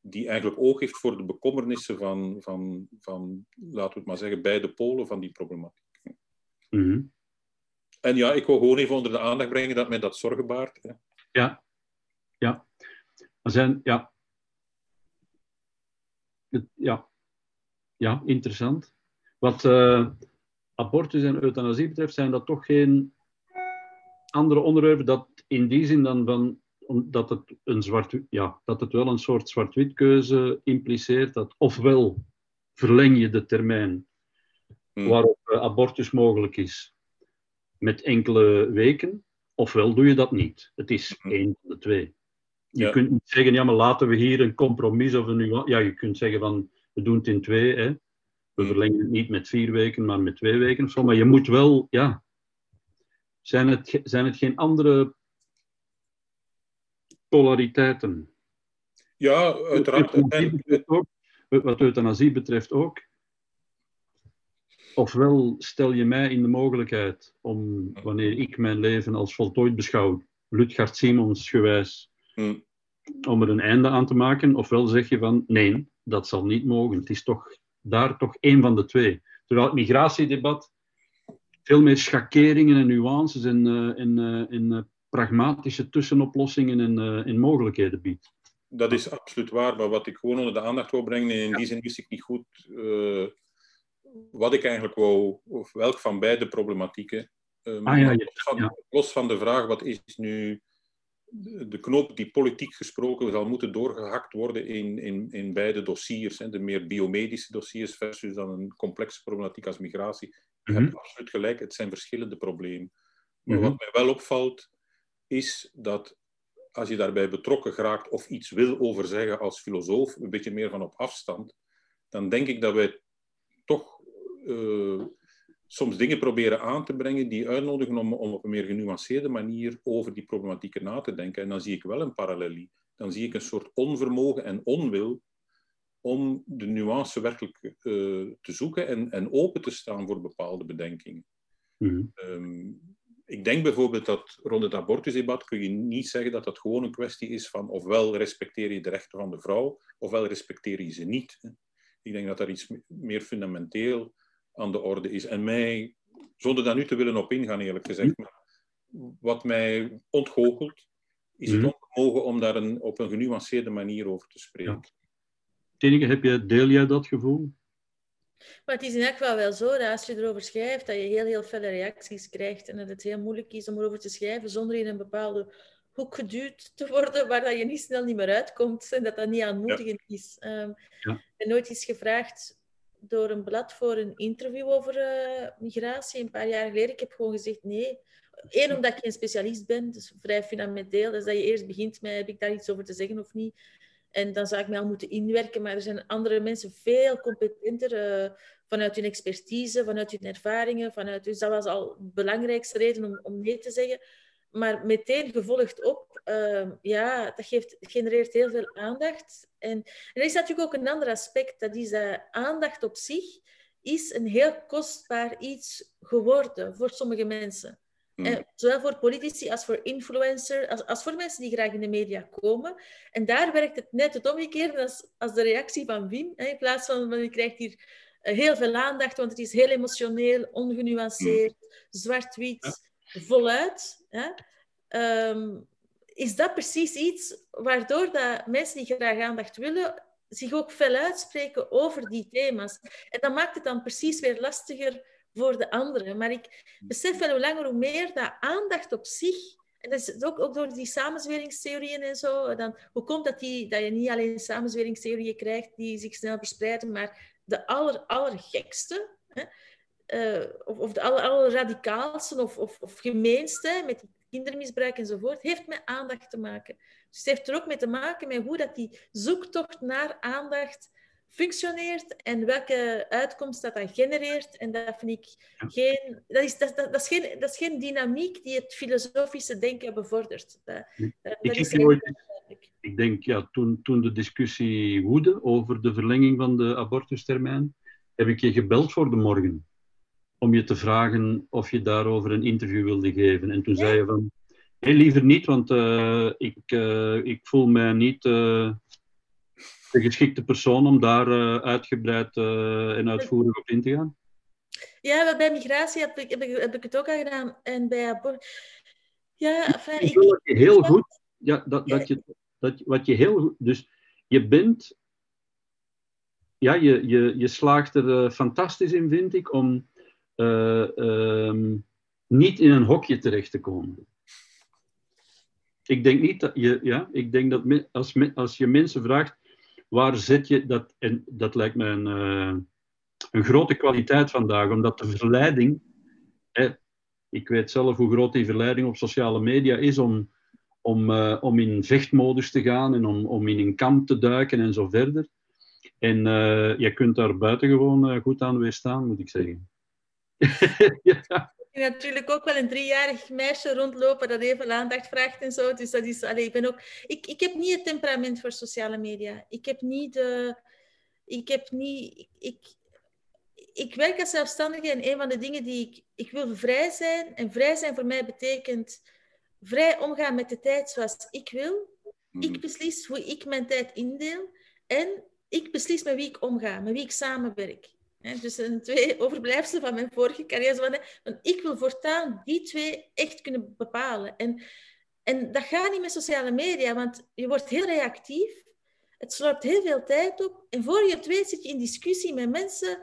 die eigenlijk oog heeft voor de bekommernissen van, van, van, laten we het maar zeggen, beide polen van die problematiek. Mhm. En ja, ik wil gewoon even onder de aandacht brengen dat mij dat zorgen baart. Hè. Ja, ja. Er zijn, ja. Ja, ja interessant. Wat uh, abortus en euthanasie betreft, zijn dat toch geen andere onderwerpen dat in die zin dan van dat het, een zwart, ja, dat het wel een soort zwart-wit keuze impliceert. Dat ofwel verleng je de termijn Hmm. waarop eh, abortus mogelijk is met enkele weken, ofwel doe je dat niet. Het is hmm. één van de twee. Je kunt niet zeggen, ja, maar laten we hier een compromis of een Ja, je kunt zeggen van, we doen het in twee, hè. We hmm. verlengen het niet met vier weken, maar met twee weken of zo. Maar je moet wel, ja... Zijn het, zijn het geen andere polariteiten? Ja, uiteraard. Wat euthanasie betreft ook ofwel stel je mij in de mogelijkheid om, wanneer ik mijn leven als voltooid beschouw, Lutgard Simons gewijs, hmm. om er een einde aan te maken, ofwel zeg je van nee, dat zal niet mogen. Het is toch daar toch één van de twee. Terwijl het migratiedebat veel meer schakeringen en nuances en, en, uh, en uh, pragmatische tussenoplossingen en, en mogelijkheden biedt. Dat is absoluut waar, maar wat ik gewoon onder de aandacht wil brengen, en in die zin wist ik niet goed wat ik eigenlijk wou, of welk van beide problematieken. Um, ah, ja, los, van, los, van, de vraag wat is nu de knoop die politiek gesproken zal moeten doorgehakt worden in, in, in beide dossiers. Hè, de meer biomedische dossiers versus dan een complexe problematiek als migratie. Je hebt mhm. absoluut gelijk, het zijn verschillende problemen. Maar wat mhm. mij wel opvalt, is dat als je daarbij betrokken geraakt of iets wil over zeggen als filosoof, een beetje meer van op afstand, dan denk ik dat wij toch uh, soms dingen proberen aan te brengen die uitnodigen om, om op een meer genuanceerde manier over die problematieken na te denken. En dan zie ik wel een parallelie. Dan zie ik een soort onvermogen en onwil om de nuance werkelijk uh, te zoeken en, en open te staan voor bepaalde bedenkingen. Mm ik denk bijvoorbeeld dat rond het abortusdebat kun je niet zeggen dat dat gewoon een kwestie is van ofwel respecteer je de rechten van de vrouw, ofwel respecteer je ze niet. Ik denk dat daar iets meer fundamenteel aan de orde is. En mij, zonder daar nu te willen op ingaan eerlijk gezegd, maar wat mij ontgoochelt, is het mm. onvermogen om daar een, op een genuanceerde manier over te spreken. Tineke, heb je, deel jij dat gevoel? Maar het is in elk geval wel zo dat als je erover schrijft, dat je heel, heel felle reacties krijgt en dat het heel moeilijk is om erover te schrijven zonder in een bepaalde hoek geduwd te worden waar dat je niet snel niet meer uitkomt en dat dat niet aanmoedigend is. Um, ja. Ik ben nooit eens gevraagd door een blad voor een interview over uh, migratie een paar jaar geleden. Ik heb gewoon gezegd nee. Eén, omdat ik geen specialist ben, dus vrij fundamenteel. Dus dat je eerst begint met, heb ik daar iets over te zeggen of niet? En dan zou ik mij al moeten inwerken, maar er zijn andere mensen veel competenter uh, vanuit hun expertise, vanuit hun ervaringen, vanuit... Dus dat was al de belangrijkste reden om, nee te zeggen. Maar meteen gevolgd op, uh, ja, dat geeft, genereert heel veel aandacht. En, en er is natuurlijk ook een ander aspect, dat is dat aandacht op zich is een heel kostbaar iets geworden voor sommige mensen. Mm. zowel voor politici als voor influencers, als, als, voor mensen die graag in de media komen. En daar werkt het net het omgekeerde als, als de reactie van Wim. Hè, in plaats van, je krijgt hier eh, heel veel aandacht, want het is heel emotioneel, ongenuanceerd, mm. zwart-wit, voluit. Hè. Ehm, is dat precies iets waardoor dat mensen die graag aandacht willen, zich ook fel uitspreken over die thema's. En dat maakt het dan precies weer lastiger voor de anderen. Maar ik besef wel hoe langer hoe meer dat aandacht op zich, en dat is ook, ook door die samenzweringstheorieën en zo, dan, hoe komt dat, die, dat je niet alleen samenzweringstheorieën krijgt die zich snel verspreiden, maar de aller, allergekste, hè, uh, of, of, de aller, allerradicaalste of, of, of gemeenste, met kindermisbruik enzovoort, heeft met aandacht te maken. Dus het heeft er ook mee te maken met hoe dat die zoektocht naar aandacht functioneert en welke uitkomst dat dat genereert. En dat vind ik geen... Dat is, dat, dat, dat is, geen, dat is geen dynamiek die het filosofische denken bevordert. Dat, dat ik, is ik denk, ja, toen, toen de discussie woedde over de verlenging van de abortustermijn, heb ik je gebeld voor de morgen om je te vragen of je daarover een interview wilde geven. En toen zei je van, nee, liever niet, want uh, ik, uh, ik voel mij niet uh, de geschikte persoon om daar uitgebreid en uitvoerig op in te gaan. Ja, bij migratie heb ik, heb ik, heb ik het ook al gedaan. En bij. Ja, enfin, ik... Dat je heel goed... Ja, dat, dat je, dat, wat je heel goed... Dus je bent... Ja, je, je, je slaagt er fantastisch in, vind ik, om uh, um, niet in een hokje terecht te komen. Ik denk niet dat je, ja, ik denk dat als, als je mensen vraagt waar zet je dat, en dat lijkt me een, uh, een grote kwaliteit vandaag, omdat de verleiding, hè, ik weet zelf hoe groot die verleiding op sociale media is om, om, uh, om in vechtmodus te gaan en om, om in een kamp te duiken en zo verder. En uh, je kunt daar buitengewoon goed aan weerstaan, moet ik zeggen. [LAUGHS] ja. Natuurlijk ook wel een driejarig meisje rondlopen dat even aandacht vraagt en zo. Dus dat is, allee, ik, ben ook, ik, ik heb niet het temperament voor sociale media. Ik heb niet de... Ik heb niet... Ik, ik werk als zelfstandige en een van de dingen die ik... Ik wil vrij zijn. En vrij zijn voor mij betekent vrij omgaan met de tijd zoals ik wil. Ik mhm. beslis hoe ik mijn tijd indeel. En ik beslis met wie ik omga, met wie ik samenwerk. Dus een twee overblijfselen van mijn vorige carrière. Want ik wil voortaan die twee echt kunnen bepalen. En, en dat gaat niet met sociale media, want je wordt heel reactief. Het slorpt heel veel tijd op. En voor je het weet zit je in discussie met mensen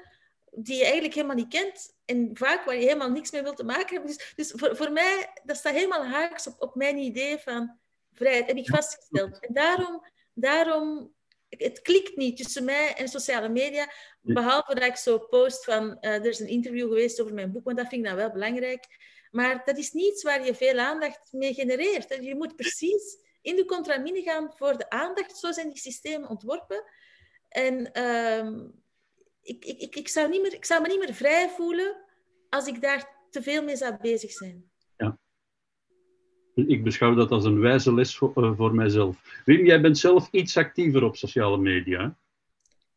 die je eigenlijk helemaal niet kent. En vaak waar je helemaal niks mee wilt te maken hebben. Dus, dus voor, voor mij, dat staat helemaal haaks op, op mijn idee van vrijheid. Heb ik vastgesteld. En daarom, daarom het klikt niet tussen mij en sociale media. Behalve dat ik zo post van, uh, er is een interview geweest over mijn boek, want dat vind ik dan wel belangrijk. Maar dat is niets waar je veel aandacht mee genereert. Je moet precies in de contramine gaan voor de aandacht. Zo zijn die systemen ontworpen. En uh, ik, ik, ik, ik, zou niet meer, ik zou me niet meer vrij voelen als ik daar te veel mee zou bezig zijn. Ja. Ik beschouw dat als een wijze les voor, uh, voor mijzelf. Wim, jij bent zelf iets actiever op sociale media.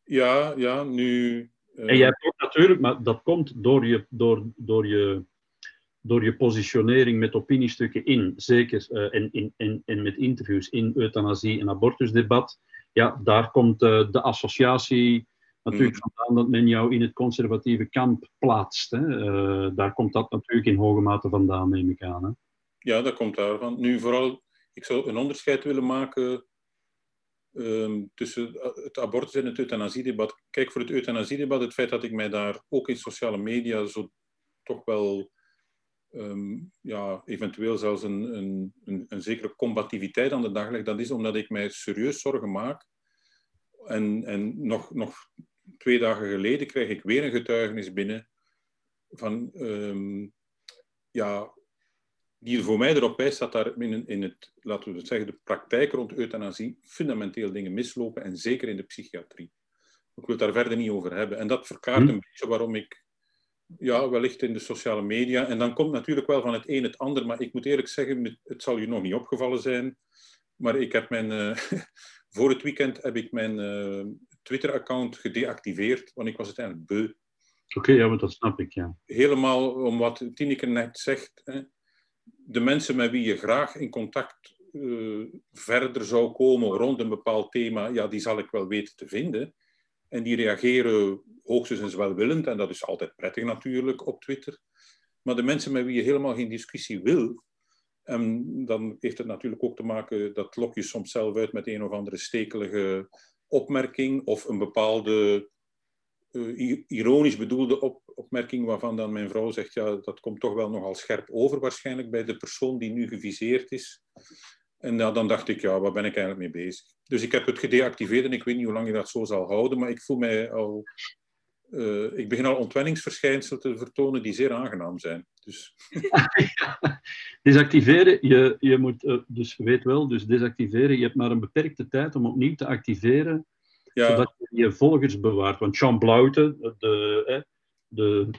Ja, ja, nu... Uh... En jij hebt ook natuurlijk, maar dat komt door je, door, door je, door je positionering met opiniestukken in, zeker, uh, en, in, en, en met interviews in euthanasie- en abortusdebat. Ja, daar komt de associatie natuurlijk mm. vandaan dat men jou in het conservatieve kamp plaatst. Hè. daar komt dat natuurlijk in hoge mate vandaan, neem ik aan. Hè. Ja, dat komt daarvan. Nu vooral, ik zou een onderscheid willen maken ehm, tussen het abortus en het euthanasiedebat. Kijk, voor het euthanasiedebat, het feit dat ik mij daar ook in sociale media zo toch wel ehm, ja, eventueel zelfs een, een, een, een, zekere combativiteit aan de dag leg, dat is omdat ik mij serieus zorgen maak. En, en nog, nog twee dagen geleden kreeg ik weer een getuigenis binnen van um, ja, die voor mij erop wijst dat daar in, in het, laten we het zeggen, de praktijk rond euthanasie fundamenteel dingen mislopen, en zeker in de psychiatrie. Ik wil het daar verder niet over hebben. En dat verkaart hm. een beetje waarom ik, ja, wellicht in de sociale media, en dan komt natuurlijk wel van het een het ander, maar ik moet eerlijk zeggen, het zal je nog niet opgevallen zijn, maar ik heb mijn, uh, [LAUGHS] voor het weekend heb ik mijn uh, Twitter-account gedeactiveerd, want ik was het eigenlijk beu. Oké, ja, maar dat snap ik, ja. Helemaal om wat Tineke net zegt, hè, de mensen met wie je graag in contact uh, verder zou komen rond een bepaald thema, ja, die zal ik wel weten te vinden. En die reageren hoogstens welwillend, en dat is altijd prettig natuurlijk op Twitter. Maar de mensen met wie je helemaal geen discussie wil, en dan heeft het natuurlijk ook te maken, dat lok je soms zelf uit met een of andere stekelige opmerking of een bepaalde uh, ironisch bedoelde op, opmerking waarvan dan mijn vrouw zegt, ja, dat komt toch wel nogal scherp over waarschijnlijk bij de persoon die nu geviseerd is. En ja, dan dacht ik, ja, waar ben ik eigenlijk mee bezig? Dus ik heb het gedeactiveerd en ik weet niet hoe lang je dat zo zal houden, maar ik voel mij al... Uh, ik begin al ontwenningsverschijnselen te vertonen die zeer aangenaam zijn. Dus... [LAUGHS] Desactiveren, je, je moet, uh, dus weet wel, dus desactiveren, je hebt maar een beperkte tijd om opnieuw te activeren ja. zodat je je volgers bewaart. Want Jean Blaute, de, de,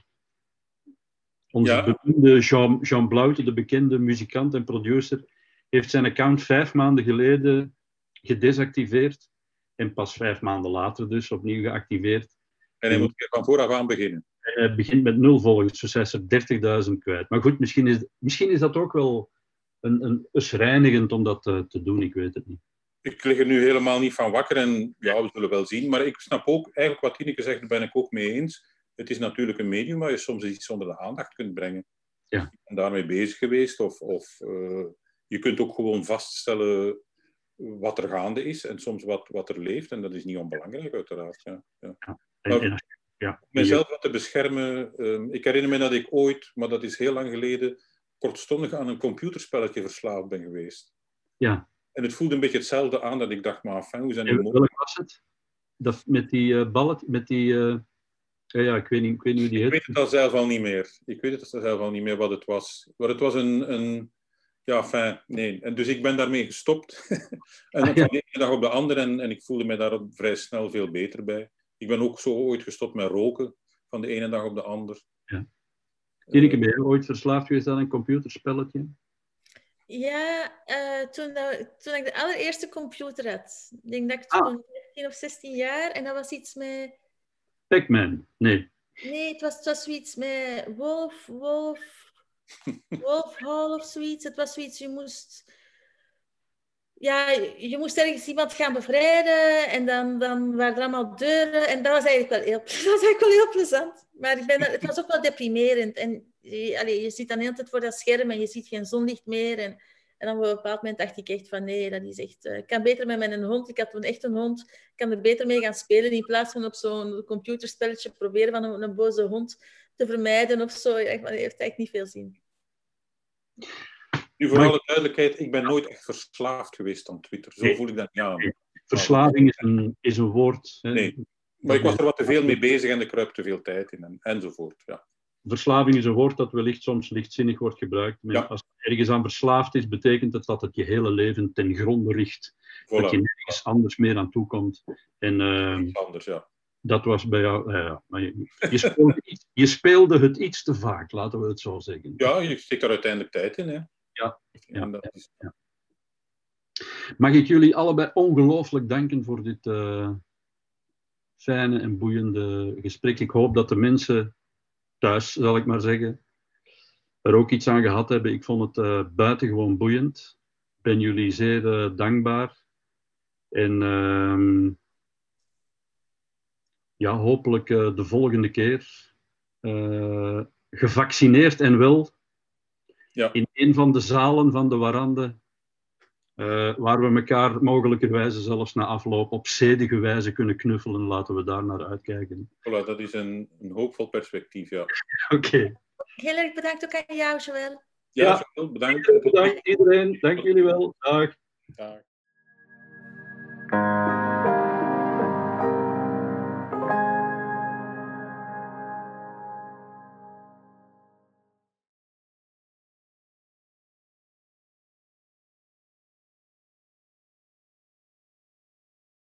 onze ja. bekende Jean, Jean de bekende muzikant en producer, heeft zijn account vijf maanden geleden gedesactiveerd en pas vijf maanden later dus opnieuw geactiveerd. En hij moet weer van vooraf aan beginnen. Hij begint met nul volgers, dus hij is er 30.000 kwijt. Maar goed, misschien is, misschien is dat ook wel een, een, reinigend om dat te, te doen, ik weet het niet ik lig er nu helemaal niet van wakker en ja, we zullen wel zien. Maar ik snap ook, eigenlijk wat Tineke zegt, daar ben ik ook mee eens. Het is natuurlijk een medium waar je soms iets onder de aandacht kunt brengen. Ja. Ik ben daarmee bezig geweest. Of, of uh, je kunt ook gewoon vaststellen wat er gaande is en soms wat, wat er leeft. En dat is niet onbelangrijk, uiteraard. Ja. Ja. ja. Maar, ja. Mezelf wat te beschermen. Uh, ik herinner me dat ik ooit, maar dat is heel lang geleden, kortstondig aan een computerspelletje verslaafd ben geweest. Ja. En het voelde een beetje hetzelfde aan dat ik dacht, maar fijn, hoe zijn die mogelijk? Was het? Dat, met die uh, ballet, met die... Ja, ik weet, niet, ik weet niet hoe die heet. Ik weet het al zelf al niet meer. Ik weet het al zelf al niet meer wat het was. Maar het was een... een ja, fijn, nee. En dus ik ben daarmee gestopt. [LAUGHS] en ah, ja. van de ene dag op de andere. En, en ik voelde me daar vrij snel veel beter bij. Ik ben ook zo ooit gestopt met roken. Van de ene dag op de andere. Ja. Tineke, uh, ben je ooit verslaafd geweest aan een computerspelletje? Ja, uh, toen, toen ik de allereerste computer had. Ik denk dat ik toen ah. 15 of 16 jaar en dat was iets met. Pac-Man? Nee. Nee, het was, het was zoiets met Wolf, Wolf, Wolf Hall of zoiets. Het was zoiets, je moest. Ja, je moest ergens iemand gaan bevrijden en dan, dan waren er allemaal deuren. En dat was eigenlijk wel heel, [LAUGHS] dat was eigenlijk wel heel plezant. Maar ik ben, het was ook wel deprimerend. En je, je zit dan de hele tijd voor dat scherm en je ziet geen zonlicht meer. En, en dan op een bepaald moment dacht ik echt van nee, dat is echt... Uh, ik kan beter met mijn hond, ik had toen echt een hond, ik kan er beter mee gaan spelen in plaats van op zo'n computerspelletje proberen van een, een, boze hond te vermijden of zo. Ja, dat heeft eigenlijk niet veel zin. Nu, voor alle duidelijkheid, ik ben nooit echt verslaafd geweest aan Twitter. Zo voel ik dat niet aan. Verslaving is een, is een woord. Hè? Nee, maar ik was er wat te veel mee bezig en er kruipt te veel tijd in en, enzovoort. Ja verslaving is een woord dat wellicht soms lichtzinnig wordt gebruikt. Maar als je ergens aan verslaafd is, betekent het dat het je hele leven ten gronde richt. Dat je nergens anders meer aan toe komt. En, uh, anders, ja. Dat was bij jou. maar je, je, speelde iets, je, speelde het iets te vaak, laten we het zo zeggen. Ja, je stikt er uiteindelijk tijd in. Hè? Ja. ja, is... ja. Mag ik jullie allebei ongelooflijk danken voor dit uh, fijne en boeiende gesprek. Ik hoop dat de mensen thuis, zal ik maar zeggen, er ook iets aan gehad hebben. Ik vond het uh, buitengewoon boeiend. Ik ben jullie zeer uh, dankbaar. En uh, ja, hopelijk uh, de volgende keer gevaccineerd en wel ja. in een van de zalen van de Warande Eh, waar we elkaar mogelijkerwijze zelfs na afloop op zedige wijze kunnen knuffelen, laten we daar naar uitkijken. Voilà, dat is een, een hoopvol perspectief, ja. [LAUGHS] Oké. Heel erg bedankt ook aan jou, Joël. Ja, Ja. Joël, bedankt. Bedankt iedereen. Dank jullie wel. Dag. Dag.